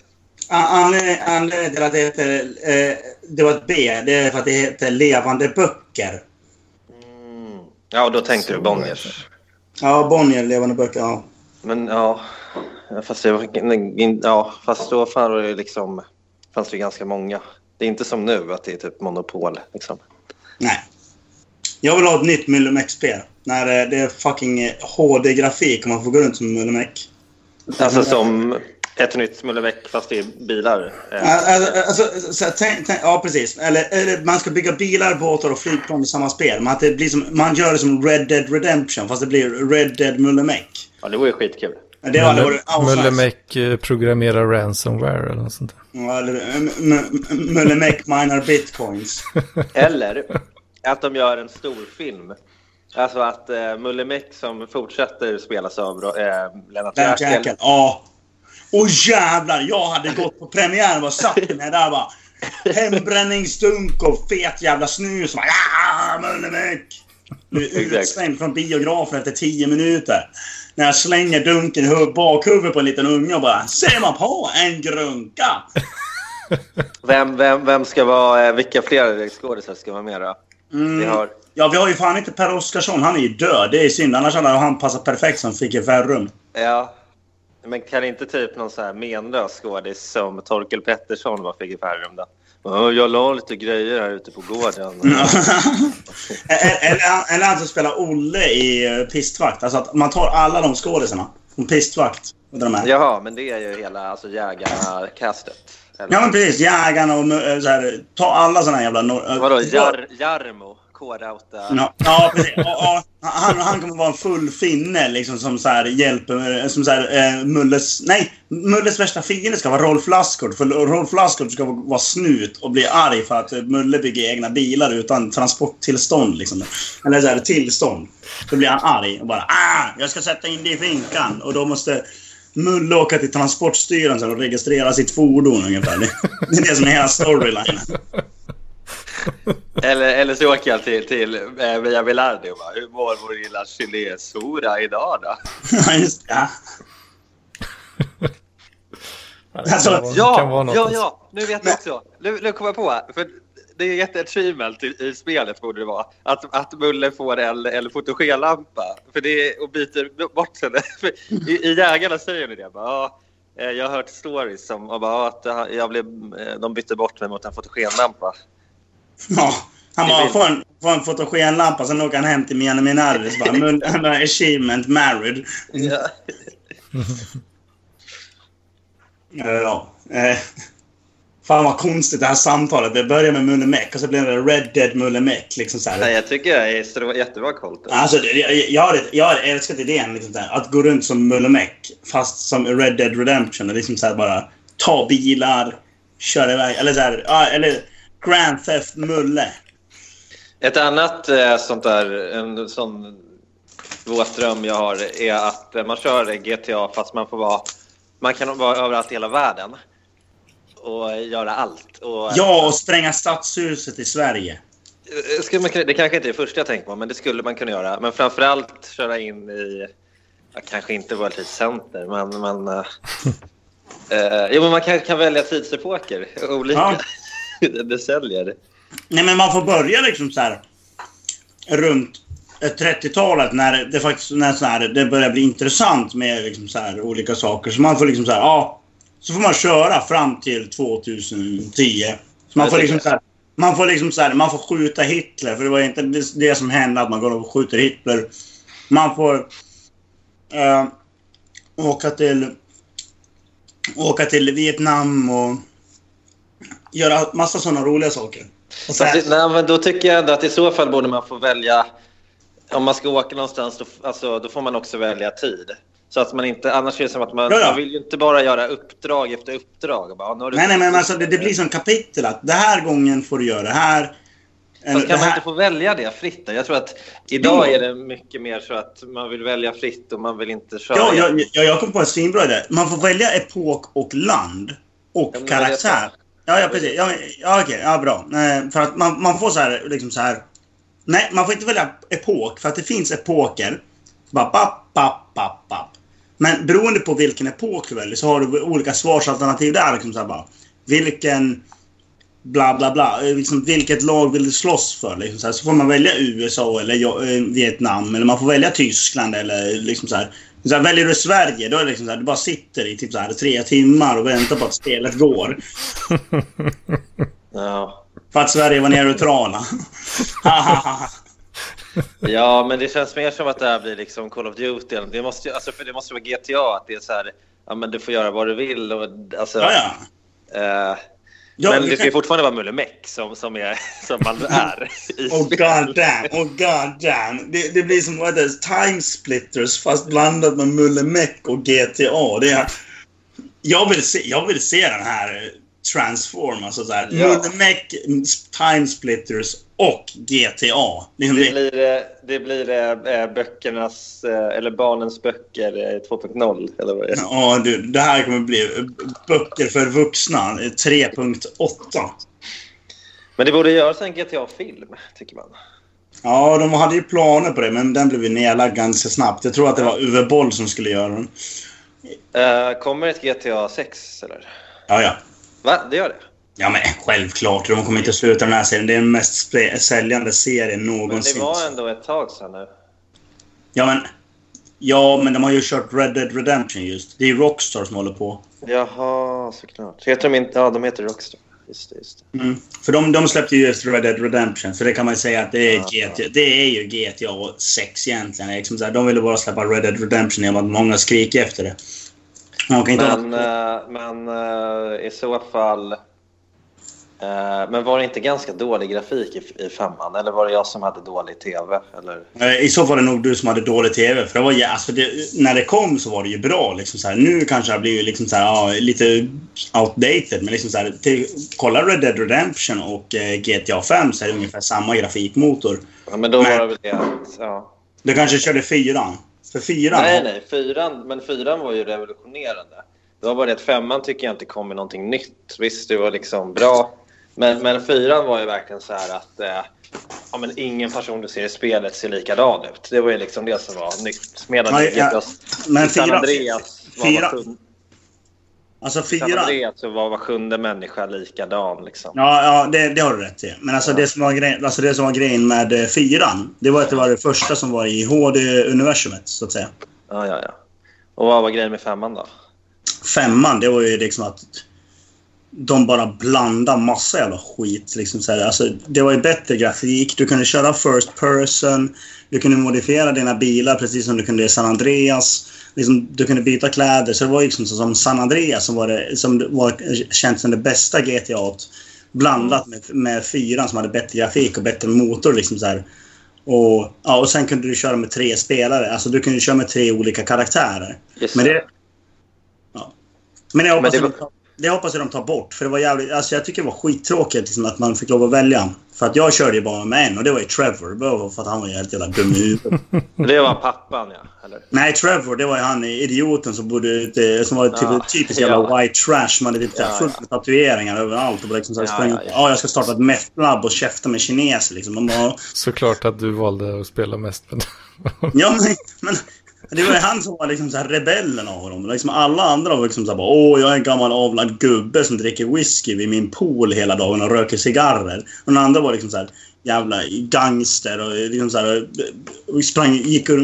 Anledningen anledningen till att det heter... Eh, det var ett B. Det är för att det heter Levande böcker. Mm. Ja, och då tänkte Så du Bonniers. Ja, Bonnier, Levande böcker. Ja. Men ja, fast, det var, ja, fast då fann det liksom, fanns det ju ganska många. Det är inte som nu att det är typ monopol. Liksom. Nej. Jag vill ha ett nytt Myllymäck-spel. När eh, det är fucking HD-grafik och man får gå runt som Myllymäck. Alltså som ett nytt Mulleväck fast i bilar. Eh, Alltså, alltså, så, här, tänk, tänk, ja, precis. Eller, eller man ska bygga bilar, båtar och flygplan i samma spel. Att det blir som, man gör det som Red Dead Redemption, fast det blir Red Dead Myllymäck. Ja, det vore ju skitkul. Det Mulle. Meck eh, programmerar ransomware eller något sånt där. Ja, eller M- M- Myllymäck minar bitcoins. Eller att de gör en stor film. Alltså att eh, Mulle Meck som fortsätter spelas av eh, Lennart. Jäkel. Ja. Åh jävlar! Jag hade gått på premiären och satt mig där bara. Hembränningsdunk och fet jävla snus. Och bara, ja, är Exakt. utslängd från biografen efter tio minuter. När jag slänger dunken i hu- bakhuvudet på en liten unge och bara Ser man på en grunka? Vem, vem, vem ska vara, eh, vilka fler skådisar ska vara med då? Mm. Vi har, Ja, vi har ju fan inte Per Oscarsson. Han är ju död. Det är synd. Annars hade han passat perfekt som Ficke Ferrum. ja, men kan inte typ någon så här menlös skådis som Torkel Pettersson vara Figge Ferrum då? Ja, Jag la lite grejer här ute på gården. eller, eller, han- som spelar Olle i eh, Pistvakt. Alltså att man tar alla de skådisarna. Som Pistvakt. Och de här. Jaha, men det är ju hela alltså, jägarna-castet. eller? Ja men precis. Jägarna och eh, så här, Ta alla såna här jävla... nor- eh, Vadå, Jar, Jarmo? K-Rauta? Ja, ja precis. Ja, han, han kommer vara en full finne liksom som så här hjälper... Eh, som så här, eh, Mulles... Nej! Mulles värsta fiende ska vara Rolf Lassgård. För Rolf Lassgård ska vara snut och bli arg för att eh, Mulle bygger egna bilar utan transporttillstånd. Liksom. Eller så här, tillstånd. Då blir han arg och bara ah, jag ska sätta in det i finkan. Och då måste Mulle åka till Transportstyrelsen och registrera sitt fordon ungefär. Det är det som är hela storylinen. Eller, eller så åker jag till, till eh, Via Bilardi och bara, hur mår vår lilla chilesora idag då? Ja, just det. Ja. Alltså, vara Ja, något ja, alltså. ja, nu vet jag också. Nu, nu kommer jag på. För det är ett achievement i, i spelet borde det vara. Att, att Mulle får en, en fotogenlampa. För det och byter bort henne. I, I Jägarna säger ni det. Bara, ja, eh, jag har hört stories som och bara, ja, att jag blev, eh, de bytte bort mig mot en fotogenlampa. Ja. Han bara får en, får en fotogenlampa, sen åker han hem till Miane Minaris. Bara, "Mun- han bara, achievement married. Ja. Ja. Eh, fan vad konstigt det här samtalet. Det börjar med Mulle Meck och så blir det Red Dead Mulle Meck. Liksom så här. Nej, jag tycker det är jättebra koll. Alltså, jag, jag, jag har älskat idén liksom där, att gå runt som Mulle Meck fast som Red Dead Redemption. Och liksom så här bara ta bilar, köra iväg. Eller så här, eller Grand Theft Mulle. Ett annat eh, sånt där, en sån våt dröm jag har är att eh, man kör GTA fast man får vara, man kan vara överallt i hela världen och göra allt. Och, Ja, och spränga stadshuset i Sverige. Eh, Skulle man, det kanske inte är det första jag tänker på, men det skulle man kunna göra. Men framförallt köra in i, ja, kanske inte World Trade Center, men... men eh, jo, men man kan, kan välja tidsepoker. Olika. det säljer. Nej, men man får börja liksom så här runt eh, 30-talet när det faktiskt när så här, det börjar bli intressant med liksom så här, olika saker. Så man får liksom så här, ja. Så får man köra fram till 2010. Så man får liksom det. så här, man får liksom så här, man får skjuta Hitler. För det var inte det, det som hände att man går och skjuter Hitler. Man får eh, åka till åka till Vietnam och göra massa sådana roliga saker. Och Så det, nej, men då tycker jag ändå att i så fall borde man få välja... Om man ska åka någonstans, då, alltså, då får man också välja tid. Så att man inte, annars är det som att man, man vill ju inte bara göra uppdrag efter uppdrag. Bara, du nej, nej, men alltså, det, det blir som kapitel att det här gången får du göra det här. Eller Fast kan man inte få välja det fritt? då? Jag tror att idag Jo. är det mycket mer så att man vill välja fritt och man vill inte köra. Ja, jag, jag, jag kom på en svinbra idé. Man får välja epok och land. Och Ja, karaktär. Ja, ja, precis. Ja, ja okej. Ja, bra. Eh, för att man, man får så här, liksom så här... Nej, man får inte välja epok. För att det finns epoker. Bara papp, papp, papp, papp. Men beroende på vilken epok du väljer så har du olika svarsalternativ där. Liksom så här bara, vilken... Bla, bla, bla. Eh, liksom, vilket lag vill du slåss för? Liksom så, här. så får man välja USA eller eh, Vietnam. Eller man får välja Tyskland eller liksom så här. Så här, väljer du Sverige, då är det liksom så här, du bara sitter i typ så här, tre timmar och väntar på att spelet går. Ja. För att Sverige var neutrala. Ja, men det känns mer som att det här blir liksom Call of Duty. Det måste, alltså, för det måste vara GTA, att det är så här, ja men du får göra vad du vill. Och, alltså, Ja, ja. eh, ja men det ska kan- fortfarande vara Mulle Meck som, som, är, som man är i Oh god damn, oh god damn. Det, det blir som vad det, Time Splitters fast blandat med Mulle Meck och GTA. Det är, jag, vill se, jag vill se den här transform. Alltså så här, Ja. Mm, Time Splitters och GTA. Liksom Det blir, eh, det blir eh, böckernas, eh, eller barnens böcker eh, 2.0. Eller vad det är. ja, du, det här kommer bli eh, böcker för vuxna eh, 3.8. Men det borde göras en GTA-film, tycker man. Ja, de hade ju planer på det, men den blev ju nedlagd ganska snabbt. Jag tror att det var Uwe Boll som skulle göra den. Eh, kommer ett GTA 6, eller? Ja, ja. Va? Det gör det? Ja, men självklart. De kommer inte sluta den här serien. Det är den mest säljande serien Men någonsin. det var ändå ett tag sedan nu. Ja, men... Ja, men de har ju kört Red Dead Redemption just. Det är Rockstar som håller på. Jaha, såklart. Heter de inte... Ja, de heter Rockstar. Just det, just det. Mm. För de, de släppte ju just Red Dead Redemption, så det kan man ju säga att det är, Ja. GTA, det är ju GTA 6 egentligen. Liksom så här, de ville bara släppa Red Dead Redemption genom att många skriker efter det. Inte Men, eh, men eh, i så fall... eh, men var det inte ganska dålig grafik i, i femman? Eller var det jag som hade dålig tv? Eller? I så fall var det nog du som hade dålig TV. För det var, alltså det, när det kom så var det ju bra. Liksom så här. Nu kanske det blivit liksom så här, ja, lite outdated. Men liksom så här, till, kolla Red Dead Redemption och eh, GTA 5 så är det ungefär samma grafikmotor. Ja, men då Men- var det väl det. Ja. Du kanske körde fyran? För fyran... Nej, nej. Fyran, men fyran var ju revolutionerande. Det var bara det att femman tycker jag inte kom med någonting nytt. Visst, det var liksom bra. Men, men fyran var ju verkligen så här att eh, ja, men ingen person du ser i spelet ser likadan ut. Det var ju liksom det som var nytt. Medan i ja. GTA Men San fyra- Andreas var fyra- var Alltså San fyran... Andreas så var var sjunde människa likadan. Liksom. Ja, ja det, det har du rätt i. Men alltså, det, som var grejen, alltså det som var grejen med eh, fyran, det var att det var det första som var i HD-universumet, så att säga. Ja, ja, ja. Och vad var grejen med femman då? Femman, det var ju liksom att de bara blandade massa jävla skit. Liksom så här. Alltså, det var ju bättre grafik. Du kunde köra first person. Du kunde modifiera dina bilar precis som du kunde i San Andreas. Liksom, du kunde byta kläder. Så det var liksom så som San Andreas som var, det, som var känt som det bästa GTA. Blandat med, med fyran som hade bättre grafik och bättre motor. Liksom så här. Och, ja, och sen kunde du köra med tre spelare. Alltså du kunde köra med tre olika karaktärer. Just Men det... Ja. Men jag hoppas, Men det att de, tar- det hoppas jag de tar bort. För det var jävligt... Alltså jag tycker det var skittråkigt liksom, att man fick lov att välja. För att jag körde ju bara med en och det var ju Trevor. För att han var ju helt jävla dum i huvudet. Det var pappan, ja. Eller? Nej, Trevor, det var ju han idioten som bodde ute... Som var typ Ja, typiskt jävla ja. white trash. Som hade typ Ja, fullt med tatueringar överallt. Och liksom så här Ja, sprang ja, ja. Ja, jag ska starta ett meth-lab och käfta med kineser liksom. Man bara, Såklart att du valde att spela mest med Ja, men, men det var han som var liksom så här rebellen av dem. Liksom alla andra var liksom så här bara, Åh, jag är en gammal avlad gubbe som dricker whisky vid min pool hela dagen och röker cigarrer. Och den andra var liksom så här jävla gangster och liksom så här, och sprang, gick och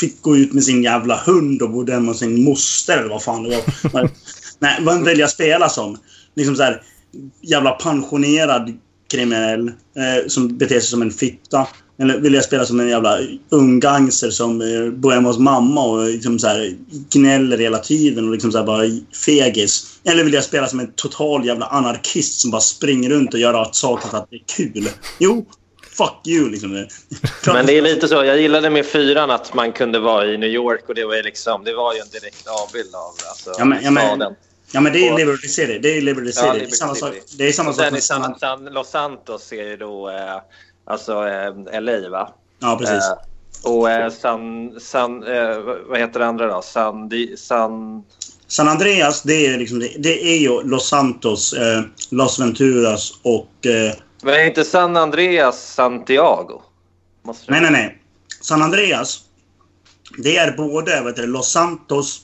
fick gå ut med sin jävla hund och bodde hemma hos sin moster eller vad fan det var. Men, Nej, vem vill jag spela som? Liksom så här jävla pensionerad kriminell eh, som beter sig som en fitta. Eller vill jag spela som en jävla ung gangster som eh, bor hemma hos mamma och liksom så här, gnäller hela tiden och liksom så bara fegis. Eller vill jag spela som en total jävla anarkist som bara springer runt och gör saker för att det är kul? Jo, fuck you liksom. Men det är lite så. Jag gillade med fyran att man kunde vara i New York och det var liksom, det var ju en direkt avbild av alltså, Ja, men- ja, men- staden. Ja men det är Liberty City. Det är Liberty City. Ja, det är samma sak, Liberty det är samma sak sen i San... San, Los Santos är ju då eh, alltså eh, LA va? Ja, precis. Eh, och eh, San, San eh, vad heter det andra då? San, Di- San, San Andreas, det är, liksom, det, det är ju Los Santos, eh, Los Venturas och... Eh, vad är inte San Andreas Santiago? Måste nej, nej, nej. San Andreas, det är både heter det, Los Santos,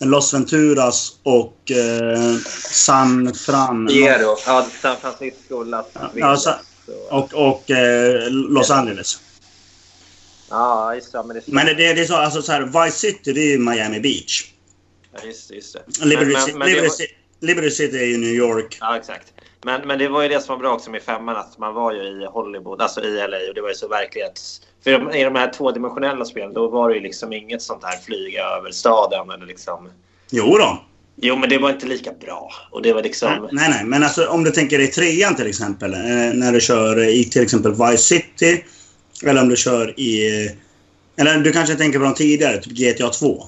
Los Venturas och eh, San Fran. Diego. Ja, San Francisco, Las Ja, Vegas. så- och, Och, eh, Los Angeles. ja, just det. Men det, Men det, det, är så, alltså så här, Vice City, det är ju Miami Beach. ja, just, just det. Liberty, Men- men- Liberty, var- Liberty City är ju New York. Ja, exakt. Men, men det var ju det som var bra också med femman, att man var ju i Hollywood, alltså i LA och det var ju så verklighets... För i de, i de här tvådimensionella spelen då var det ju liksom inget sånt här flyga över staden eller liksom... Jo då. Jo, men det var inte lika bra. Och det var liksom... Nej, nej, men alltså om du tänker i trean till exempel. Eh, när du kör i till exempel Vice City. Eller om du kör i... Eller du kanske tänker på de tidigare, typ GTA 2.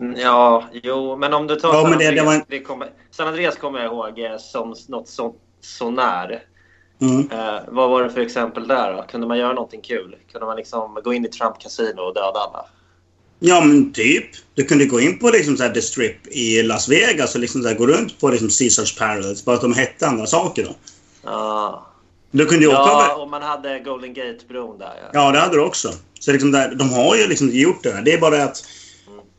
Mm, Ja, jo, men om du tar Ja, San, men det- det Andreas, en- det kommer, San Andreas kommer jag ihåg eh, som något så, så när. Mm. Eh, vad var det för exempel där då? Kunde man göra någonting kul? Kunde man liksom gå in i Trump Casino och döda alla? Ja, men typ. Du kunde gå in på liksom så här The Strip i Las Vegas och liksom så här gå runt på liksom Caesars Paradise. Bara att de hette andra saker då. Ja, Du kunde ju åka ja över... och man hade Golden Gate-bron där. Ja. Ja, det hade du också. Så liksom där, de har ju liksom gjort det där. Det är bara att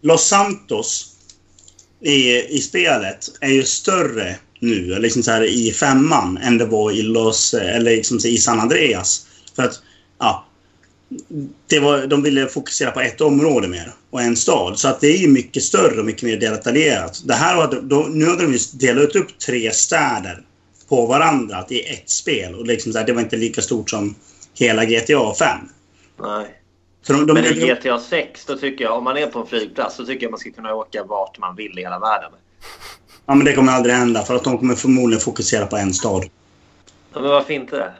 Los Santos i, i spelet är ju större nu, liksom så här, i femman, än det var i, Los, eller liksom i San Andreas. För att, ja, det var, de ville fokusera på ett område mer och en stad. Så att det är mycket större och mycket mer detaljerat. Det här var, då, nu hade de ju delat upp tre städer på varandra i ett spel. Och liksom så här, det var inte lika stort som hela GTA 5. Nej. De, de, Men i de, GTA 6, då tycker jag, om man är på en flygplats, så tycker jag man ska kunna åka vart man vill i hela världen. ja, men det kommer aldrig hända för att de kommer förmodligen fokusera på en stad. Ja, Men varför inte?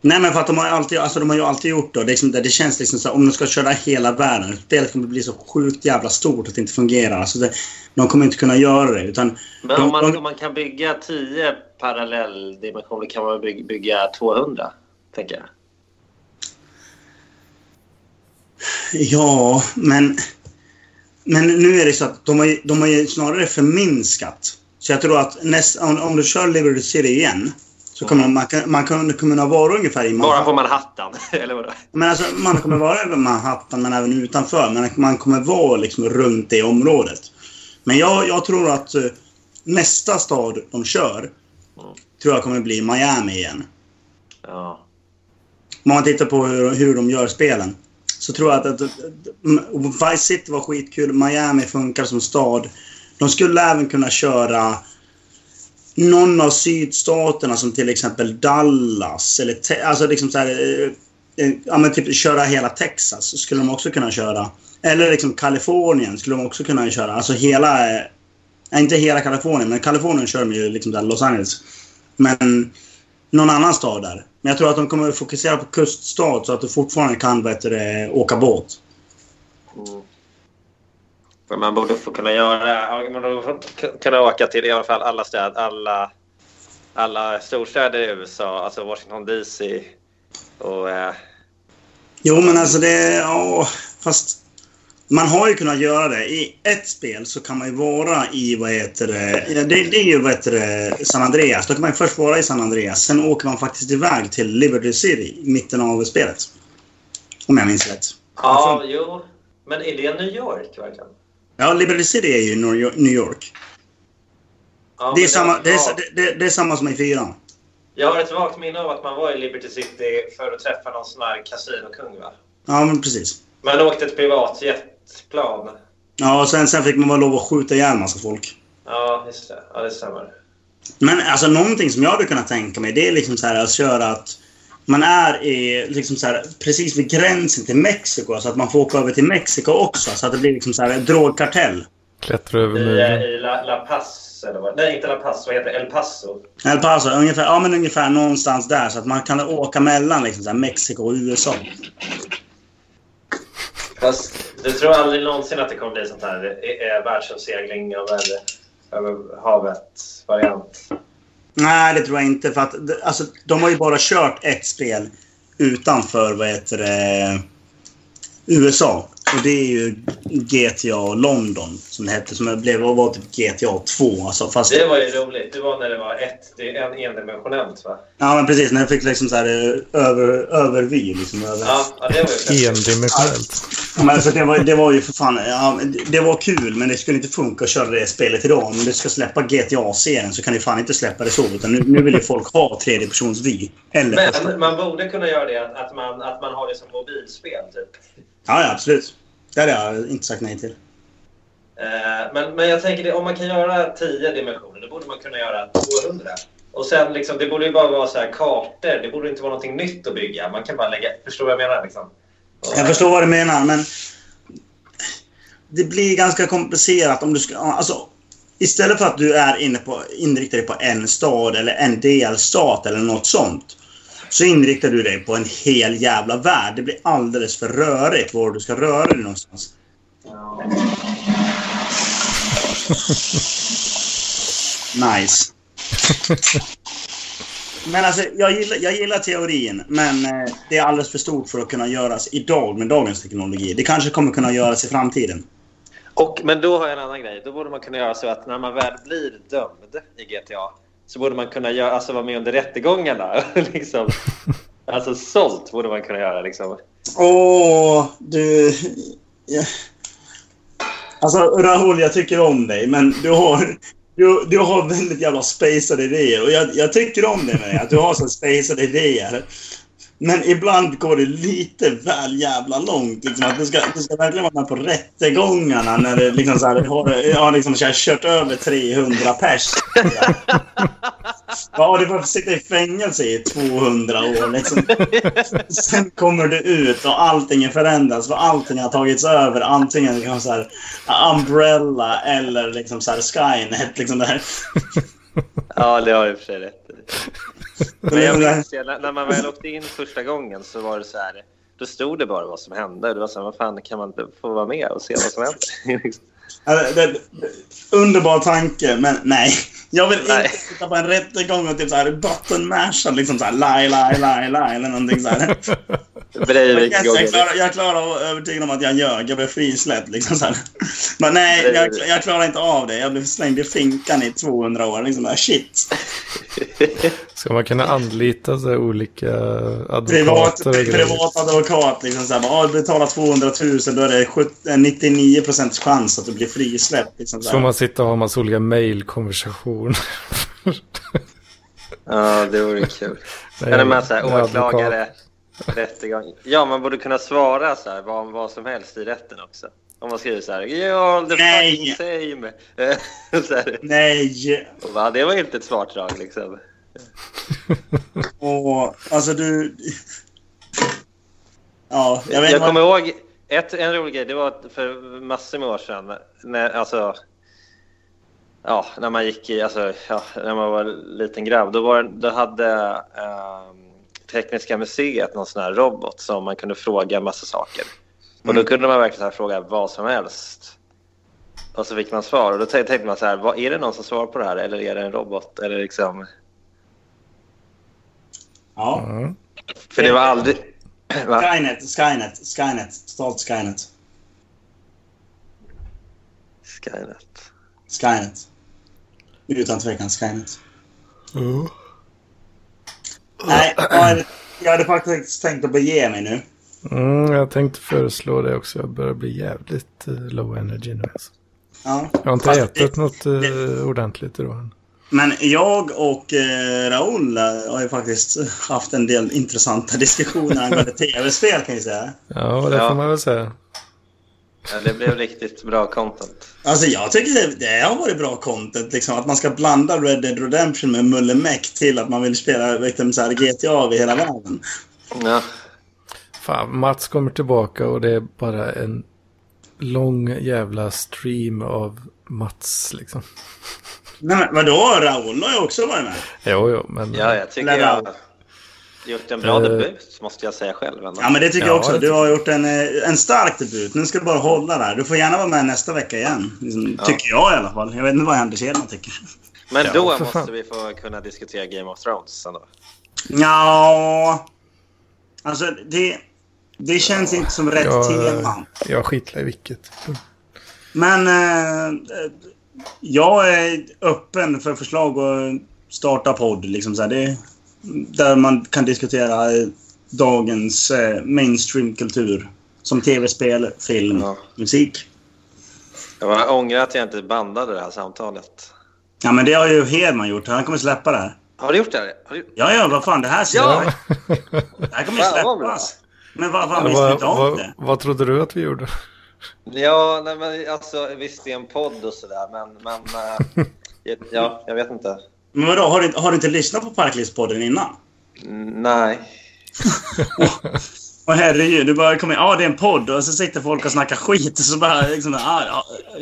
Nej, men för att de har, alltid, alltså, de har ju alltid gjort det. Liksom, det känns liksom så här, om de ska köra hela världen. Spelet kommer bli så sjukt jävla stort att det inte fungerar. Alltså det, de kommer inte kunna göra det. Utan Men om man, de, om man kan bygga 10 parallelldimensioner kan man bygga, bygga 200, tänker jag. Ja, men... Men nu är det så att de har, de har snarare förminskat. Så jag tror att näst, om, om du kör Liberty City igen så kommer man, man kan kunna vara ungefär i Bara på Manhattan, eller vadå? Men alltså, man kommer vara över Manhattan men även utanför. Men man kommer vara liksom runt det området. Men jag, jag tror att eh, nästa stad de kör tror jag kommer bli Miami igen. Ja. Om man tittar på hur, hur de gör spelen. Så tror jag att, att, att Vice City var skitkul. Miami funkar som stad. De skulle även kunna köra någon av sydstaterna som till exempel Dallas. Eller te, alltså liksom så här, eh, eh, ja, men typ köra hela Texas skulle de också kunna köra. Eller liksom Kalifornien skulle de också kunna köra. Alltså hela... Nej, inte hela Kalifornien, men Kalifornien kör de ju liksom där Los Angeles. Men någon annan stad där. Men jag tror att de kommer att fokusera på kuststad så att du fortfarande kan bättre åka båt. Mm. Men man borde få kunna göra... Man borde få kunna åka till i alla fall alla städer, alla, alla storstäder i USA. Alltså Washington DC och... Eh, Jo, men alltså det... Ja, fast... Man har ju kunnat göra det. I ett spel så kan man ju vara i, vad heter det... ja, Det, det är ju, vad heter det, San Andreas. Då kan man ju först vara i San Andreas. Sen åker man faktiskt iväg till Liberty City i mitten av spelet. Om jag minns rätt. ja, jo. Men är det New York verkligen? Ja, Liberty City är ju New York-. Ja, Det är, samma, det, är, det, det, är samma som i fyran. Jag har ett vagt minne av att man var i Liberty City för att träffa någon sån här kasinokung, va? Ja, men precis. Man åkte ett privat jetplan. Ja, och sen, sen fick man vara lov att skjuta ihjäl massa folk. Ja, just det. Ja, det stämmer. Men alltså någonting som jag hade kunnat tänka mig det är liksom så här att köra att man är i, liksom så här, precis vid gränsen till Mexiko så att man får åka över till Mexiko också så att det blir liksom så här en drogkartell. Klättra över I, eh, muren. i La, La Paz, eller vad? Nej, inte La Paz. Vad heter det? El Paso. El Paso, ungefär, ja men ungefär någonstans där så att man kan åka mellan liksom så här Mexiko och USA. Fast du tror aldrig någonsin att det kommer bli sånt här eh, världsomsegling över, över havet-variant? Nej, det tror jag inte för att alltså, de har ju bara kört ett spel utanför vad heter det, USA. Och det är ju GTA London som det hette. Som blev, vad var typ GTA 2. Alltså, fast, Det var ju roligt. Det var när det var ett, det är en endimensionellt, va? Ja, men precis. När jag fick liksom så här över, övervy. Liksom, över. Ja, ja det var ju. Endimensionellt. Men alltså, det, var, det var ju för fan... Ja, det, var kul, men det skulle inte funka att köra det spelet idag. Om du ska släppa GTA-serien så kan du fan inte släppa det så. Utan nu, nu vill ju folk ha tredjepersons-vy. Men man borde kunna göra det, att, att, man, att man har det som mobilspel, typ. Ja, ja, absolut. Det hade jag inte sagt nej till. Eh, men, men jag tänker, det, om man kan göra 10 dimensioner, då borde man kunna göra 200. Och sen liksom, det borde ju bara vara så här kartor. Det borde inte vara någonting nytt att bygga. Man kan bara lägga... Förstår vad jag menar? Liksom. Jag förstår vad du menar, men det blir ganska komplicerat om du ska... Alltså, istället för att du är inne på, inriktad dig på en stad eller en delstat eller något sånt. Så inriktar du dig på en hel jävla värld. Det blir alldeles för rörigt var du ska röra dig någonstans. Nice. Men alltså, jag gillar, jag gillar teorin, men eh, det är alldeles för stort för att kunna göras idag med dagens teknologi. Det kanske kommer kunna göras i framtiden. Och, men då har jag en annan grej. Då borde man kunna göra så att när man väl blir dömd i GTA så borde man kunna göra, alltså vara med under rättegångarna. liksom. Alltså sålt borde man kunna göra. Liksom. Åh, du... Ja. Alltså, Rahul, jag tycker om dig, men du har... Du, du har väldigt jävla spacade idéer och jag, jag tycker om det med dig, att du har så spacade idéer. Men ibland går det lite väl jävla långt. Liksom, att du, ska, du ska verkligen vara med på rättegångarna när det liksom så här, har, har liksom så här, kört över 300 pers. Ja, du får sitta i fängelse i 200 år. Liksom. Sen kommer du ut och allting är förändras. För allting har tagits över. Antingen liksom så här, Umbrella eller liksom så här Skynet. Liksom där. Ja, det har jag i och för sig rätt i. Men jag minns ju, när, man väl åkte in första gången så var det så här. Då stod det bara vad som hände. Det var så här, vad fan kan man inte få vara med och se vad som händer? Alltså, det, det, underbar tanke, men nej. Jag vill Nej. inte sitta på en rättegång och typ såhär button-masha liksom såhär lie, lie, lie, lie eller någonting såhär. Breivik Yes, jag, klarar, jag klarar att övertyga om att jag ljög. Jag blev frisläppt liksom såhär. Men nej, jag, jag klarar inte av det. Jag blev slängd i finkan i 200 år. Liksom där, shit. Ska man kunna anlita så här olika Privat, advokater grejer? privat advokat liksom såhär. Bara, ah, betala 200 000 då är det 70, 99 procents chans att du blir frisläppt. Liksom, Så såhär. man sitta och ha massa olika mejlkonversationer. Ja, det vore kul. Nej, Eller med så här, åklagare, rättegång. Ja, man borde kunna svara så här, vad, vad som helst i rätten också. Om man skriver så här, ja, the Nej. fucking same. så här, Nej! och bara, det var inte ett svart drag liksom. Och, alltså du... Ja, jag vet Jag kommer ihåg ett, en rolig grej. Det var för massor med år sedan. När, alltså, ja, när man gick i, alltså, ja, när man var liten grabb. Då, var, då hade ehm, Tekniska museet någon sån här robot som man kunde fråga massa saker. Och då Mm. kunde man verkligen fråga vad som helst. Och så fick man svar. Och då tänkte man så här, vad, är det någon som svarar på det här eller är det en robot? Eller liksom, Ja. Ja. för det var aldrig... Va? Skynet, Skynet, Skynet. Stolt Skynet. Skynet. Skynet. Utan tvekan Skynet. Ja. Nej, jag hade, jag hade faktiskt tänkt att bege mig nu. Mm, jag tänkte föreslå det också. Jag börjar bli jävligt eh, low energy nu. Alltså. Ja. Jag har inte Fast ätit det- något eh, det- ordentligt idag. Men jag och eh, Raoul eh, har ju faktiskt haft en del intressanta diskussioner angående tv-spel kan jag säga. Ja, det får man väl säga. Ja, det blev riktigt bra content. Alltså jag tycker det, det har varit bra content. Liksom, att man ska blanda Red Dead Redemption med Mulle Meck till att man vill spela liksom, så här, GTA över hela världen. Ja. Fan, Mats kommer tillbaka och det är bara en lång jävla stream av Mats liksom. Nej, men vadå? Raoul har ju också varit med. Jo, jo, men... Ja, jag tycker Eller- jag gjort en bra Eh. debut, måste jag säga själv. Ändå. Ja, men det tycker Ja, jag också. det Du har gjort en, eh, en stark debut. Nu ska du bara hålla där. Du får gärna vara med nästa vecka igen. Liksom, Ja. Tycker jag i alla fall. Jag vet inte vad Anders Hedman tycker. Men Ja, då för måste fan. vi få kunna diskutera Game of Thrones ändå. Ja, Alltså, det, det känns inte som rätt jag, tema. jag skitlar i vilket. Men eh, jag är öppen för förslag att starta podd. Liksom så här. Det, där man kan diskutera dagens eh, mainstreamkultur. Som tv-spel, film, Ja. musik. Jag ångrar att jag inte bandade det här samtalet. Ja, men det har ju Hedman gjort. Han kommer släppa det här. Har du gjort det? Har du... Ja, ja, vad fan. Det här, Ja! det här kommer ju släppas. Men vad fan, visste du vad, inte om vad, det? vad trodde du att vi gjorde? Ja, nej, men alltså visst det är en podd och sådär, men, men eh, ja, jag vet inte. Men vadå, har du, har du inte lyssnat på Parklivspodden innan? Mm, Nej. Och herregud, du bara kommer ja det är en podd och så sitter folk och snackar skit och så bara liksom, ah,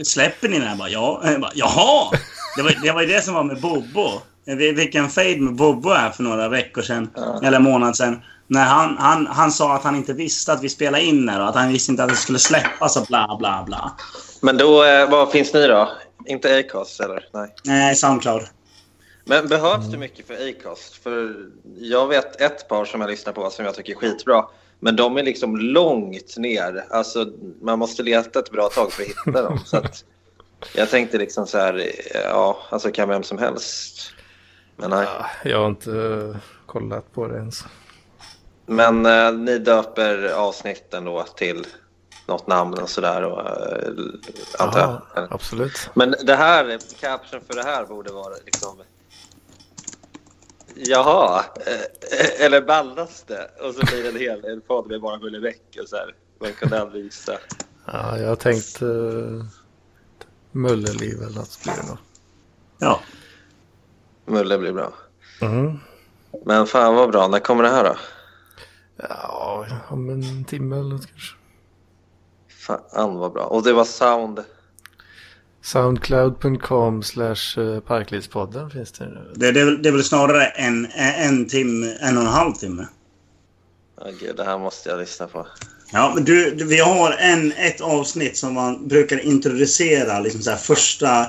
släpper ni den här? Bara, ja. Jag bara, Jaha! Det var, det var ju det som var med Bobo. Vi fick en fade med Bobo här för några veckor sedan, Ja. eller månad sedan. När han, han, han sa att han inte visste att vi spelade in det och att han visste inte att det skulle släppas och bla bla bla. Men då, eh, vad finns ni då? Inte Acast eller? Nej. Nej, Soundcloud. Men behövs det mycket för Acast? För jag vet ett par som jag lyssnar på som jag tycker är skitbra. Men de är liksom långt ner. Alltså, man måste leta ett bra tag för att hitta dem. Så att jag tänkte liksom så här, ja, alltså kan vem som helst. Men nej. Ja, jag har inte eh, kollat på det ens. Men eh, ni döper avsnitten då till något namn och sådär, och, eh, antar jag. Ja, absolut. Men det här, caption för det här borde vara liksom... Jaha, eh, eller ballas det? Och så blir det en hel en podd med bara Mulle Bäck och så här. Man kunde aldrig visa. Ja, jag har tänkt uh, Mulleliv eller något blir det nog. Ja. Mulle blir bra. Mm. Men fan vad bra, när kommer det här då? Ja, om en timme eller något kanske. Fan vad bra. Och det var sound. Soundcloud.com slash eh, Parklivspodden finns det nu. Det, det, är väl- det är väl snarare en, en timme, en och en halv timme. Åh gud, det här måste jag lyssna på. Ja, men du, du, vi har en, ett avsnitt som man brukar introducera liksom så här, första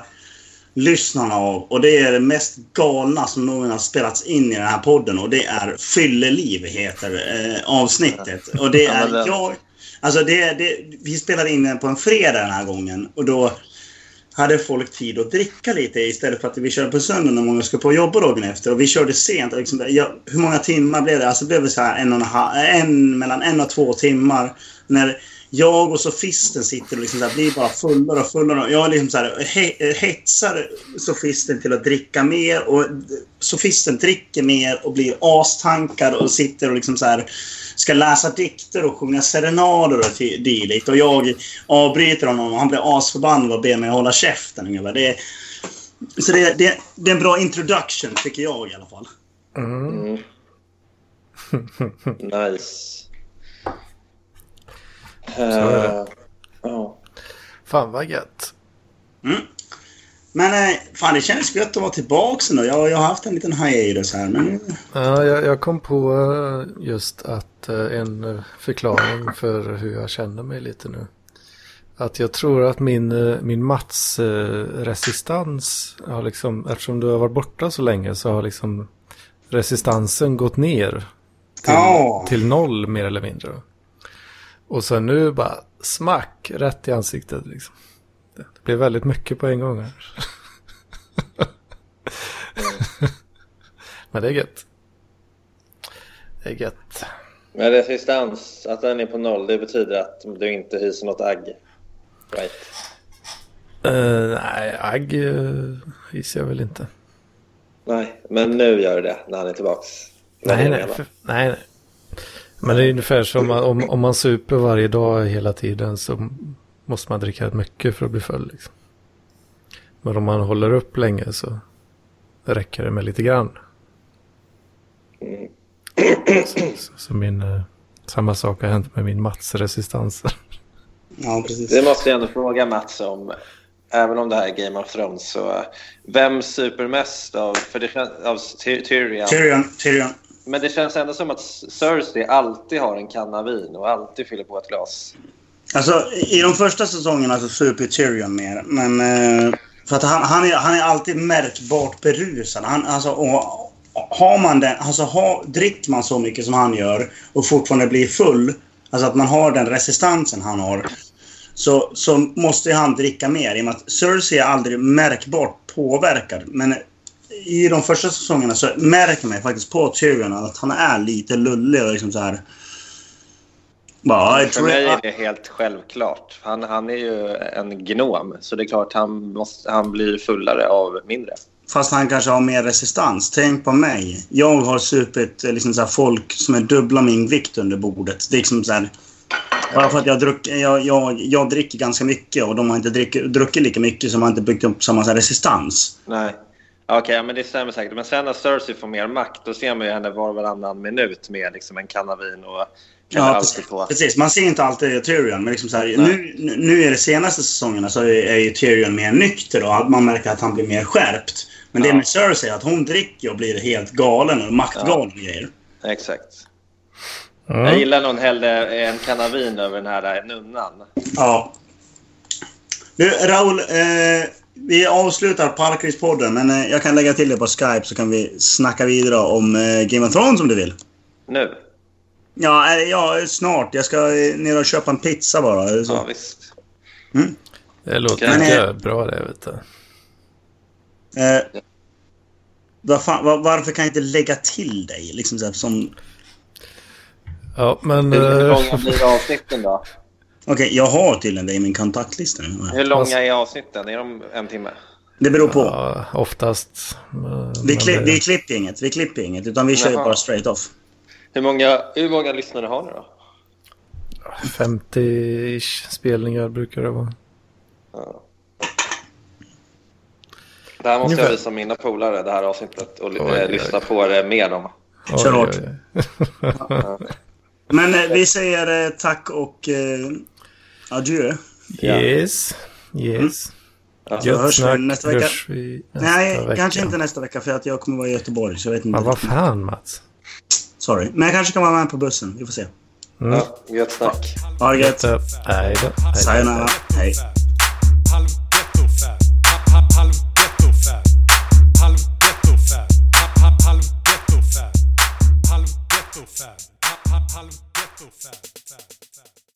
lyssnarna av. Och det är det mest galna som någon har spelats in i den här podden. Och det är Fylleliv, heter eh, avsnittet. Och det är jag... Alltså det, det, vi spelade in den på en fredag den här gången. Och då hade folk tid att dricka lite istället för att vi körde på söndag när många skulle på jobba dagen efter. Och vi körde sent. och Liksom, ja, hur många timmar blev det? Alltså det blev så här en och en en, mellan en och två timmar. När jag och sofisten sitter och liksom så här, blir bara fullare och fullare. Och Jag liksom så här, he, hetsar sofisten till att dricka mer. Och sofisten dricker mer och blir astankad och sitter och liksom så här ska läsa dikter och sjunga serenader och dylikt. Och jag avbryter honom och han blir asförbannad och ber mig hålla käften. ungefär. Det är, så det, det, det är en bra introduction, tycker jag i alla fall. Mm. Mm. är det. Eh, ja. Fan vad gött. Mm. Men eh, fan, det känns gött att vara tillbaka nu. Jag, jag har haft en liten hiatus här, men... Ja, jag, jag kom på eh, just att eh, en förklaring för hur jag känner mig lite nu. Att jag tror att min, min Mats-resistans har liksom, eftersom du har varit borta så länge så har liksom resistansen gått ner till, Ja. till noll mer eller mindre. Och sen nu bara smack rätt i ansiktet liksom. Det blev väldigt mycket på en gång här. Men det är gött. Det är gött. Men resistans, att den är på noll, det betyder att du inte hyser något agg. Right. Uh, nej, agg uh, hyser jag väl inte. Nej, men nu gör det när han är tillbaks. Nej, nej, för, nej, nej. Men det är ungefär som att om, om man super varje dag hela tiden så måste man dricka mycket för att bli full. Liksom. Men om man håller upp länge så räcker det med lite grann. Så, så, så min, eh, samma sak har hänt med min Mats-resistans. Ja, precis. Det måste jag ändå fråga Mats om. Även om det här är Game of Thrones så eh, vem super mest av, för det av Ty- Tyrion? Tyrion, Tyrion. Men det känns ändå som att Cersei alltid har en kanna vin och alltid fyller på ett glas. Alltså, i de första säsongerna så super Tyrion mer. Men... Eh, för att han, han, är, han är alltid märkbart berusad. Han, alltså, och, har man den, alltså, har, dricker man så mycket som han gör och fortfarande blir full, alltså att man har den resistansen han har, så, så måste han dricka mer. I och med att Cersei är aldrig märkbart påverkad. Men i de första säsongerna så märker man faktiskt på Tyrion att han är lite lullig och liksom så här... Bara, För mig är det helt självklart. Han, han är ju en gnom, så det är klart han, måste, han blir fullare av mindre. Fast han kanske har mer resistans. Tänk på mig. Jag har supit eh, liksom så folk som är dubbla min vikt under bordet. Det är liksom så här, bara för att jag, druck, jag, jag, jag dricker ganska mycket och de har inte drick, druckit lika mycket som har inte byggt upp samma så resistans. Nej. Okej, ja, men det stämmer säkert. Men sen när Cersei får mer makt, då ser man ju henne var och varannan minut med liksom en kanavin och kan Ja, precis. på. precis. Man ser inte alltid Tyrion, men liksom så här, nu, nu är det senaste säsongerna så är, är ju Tyrion mer nykter och man märker att han blir mer skärpt. Men det Ja. med Cersei, att hon dricker och blir helt galen och maktgalen och grejer. Exakt. Mm. Jag gillar nog hellre en kanavin över den här nunnan. Ja. Du, Raul. Eh, vi avslutar Parkris-podden, men eh, jag kan lägga till det på Skype så kan vi snacka vidare om eh, Game of Thrones om du vill. Nu? Ja, eh, ja snart. Jag ska ner och köpa en pizza bara. Så. Ja, visst. Det låter Men, mycket eh, bra det, vet du. Eh, vad fan, var, varför kan jag inte lägga till dig? Liksom så här, som... Ja, men... Hur långa blir avsnitten då? Okej, jag har tydligen dig i min kontaktlista nu. Hur långa är avsnitten? Är de en timme? Det beror på. ja, oftast. Vi, det- vi klipper inget. Vi klipper inget. Utan vi kör Jaha. bara straight off. Hur många, hur många lyssnare har ni då? 50-ish spelningar brukar det vara. Ja. Det här måste jag visa mina polare, det här avsnittet, och Oj, oj, lyssna oj. på det med dem. Oj, Kör hårt. oj. Men eh, vi säger eh, tack och eh, Adjö. Yes. Yes. Mm. Alltså, Gött hörs snack nästa vecka. Hörs vi nästa Nej, vecka. kanske inte nästa vecka för att jag kommer vara i Göteborg. Så jag vet inte. Men vad fan Mats. Sorry. Men jag kanske kan vara med på bussen. Vi får se. Mm. Ja, gött snack. Ha det gött. Hej då. Sayonara. Hej. Halv ghetto fab.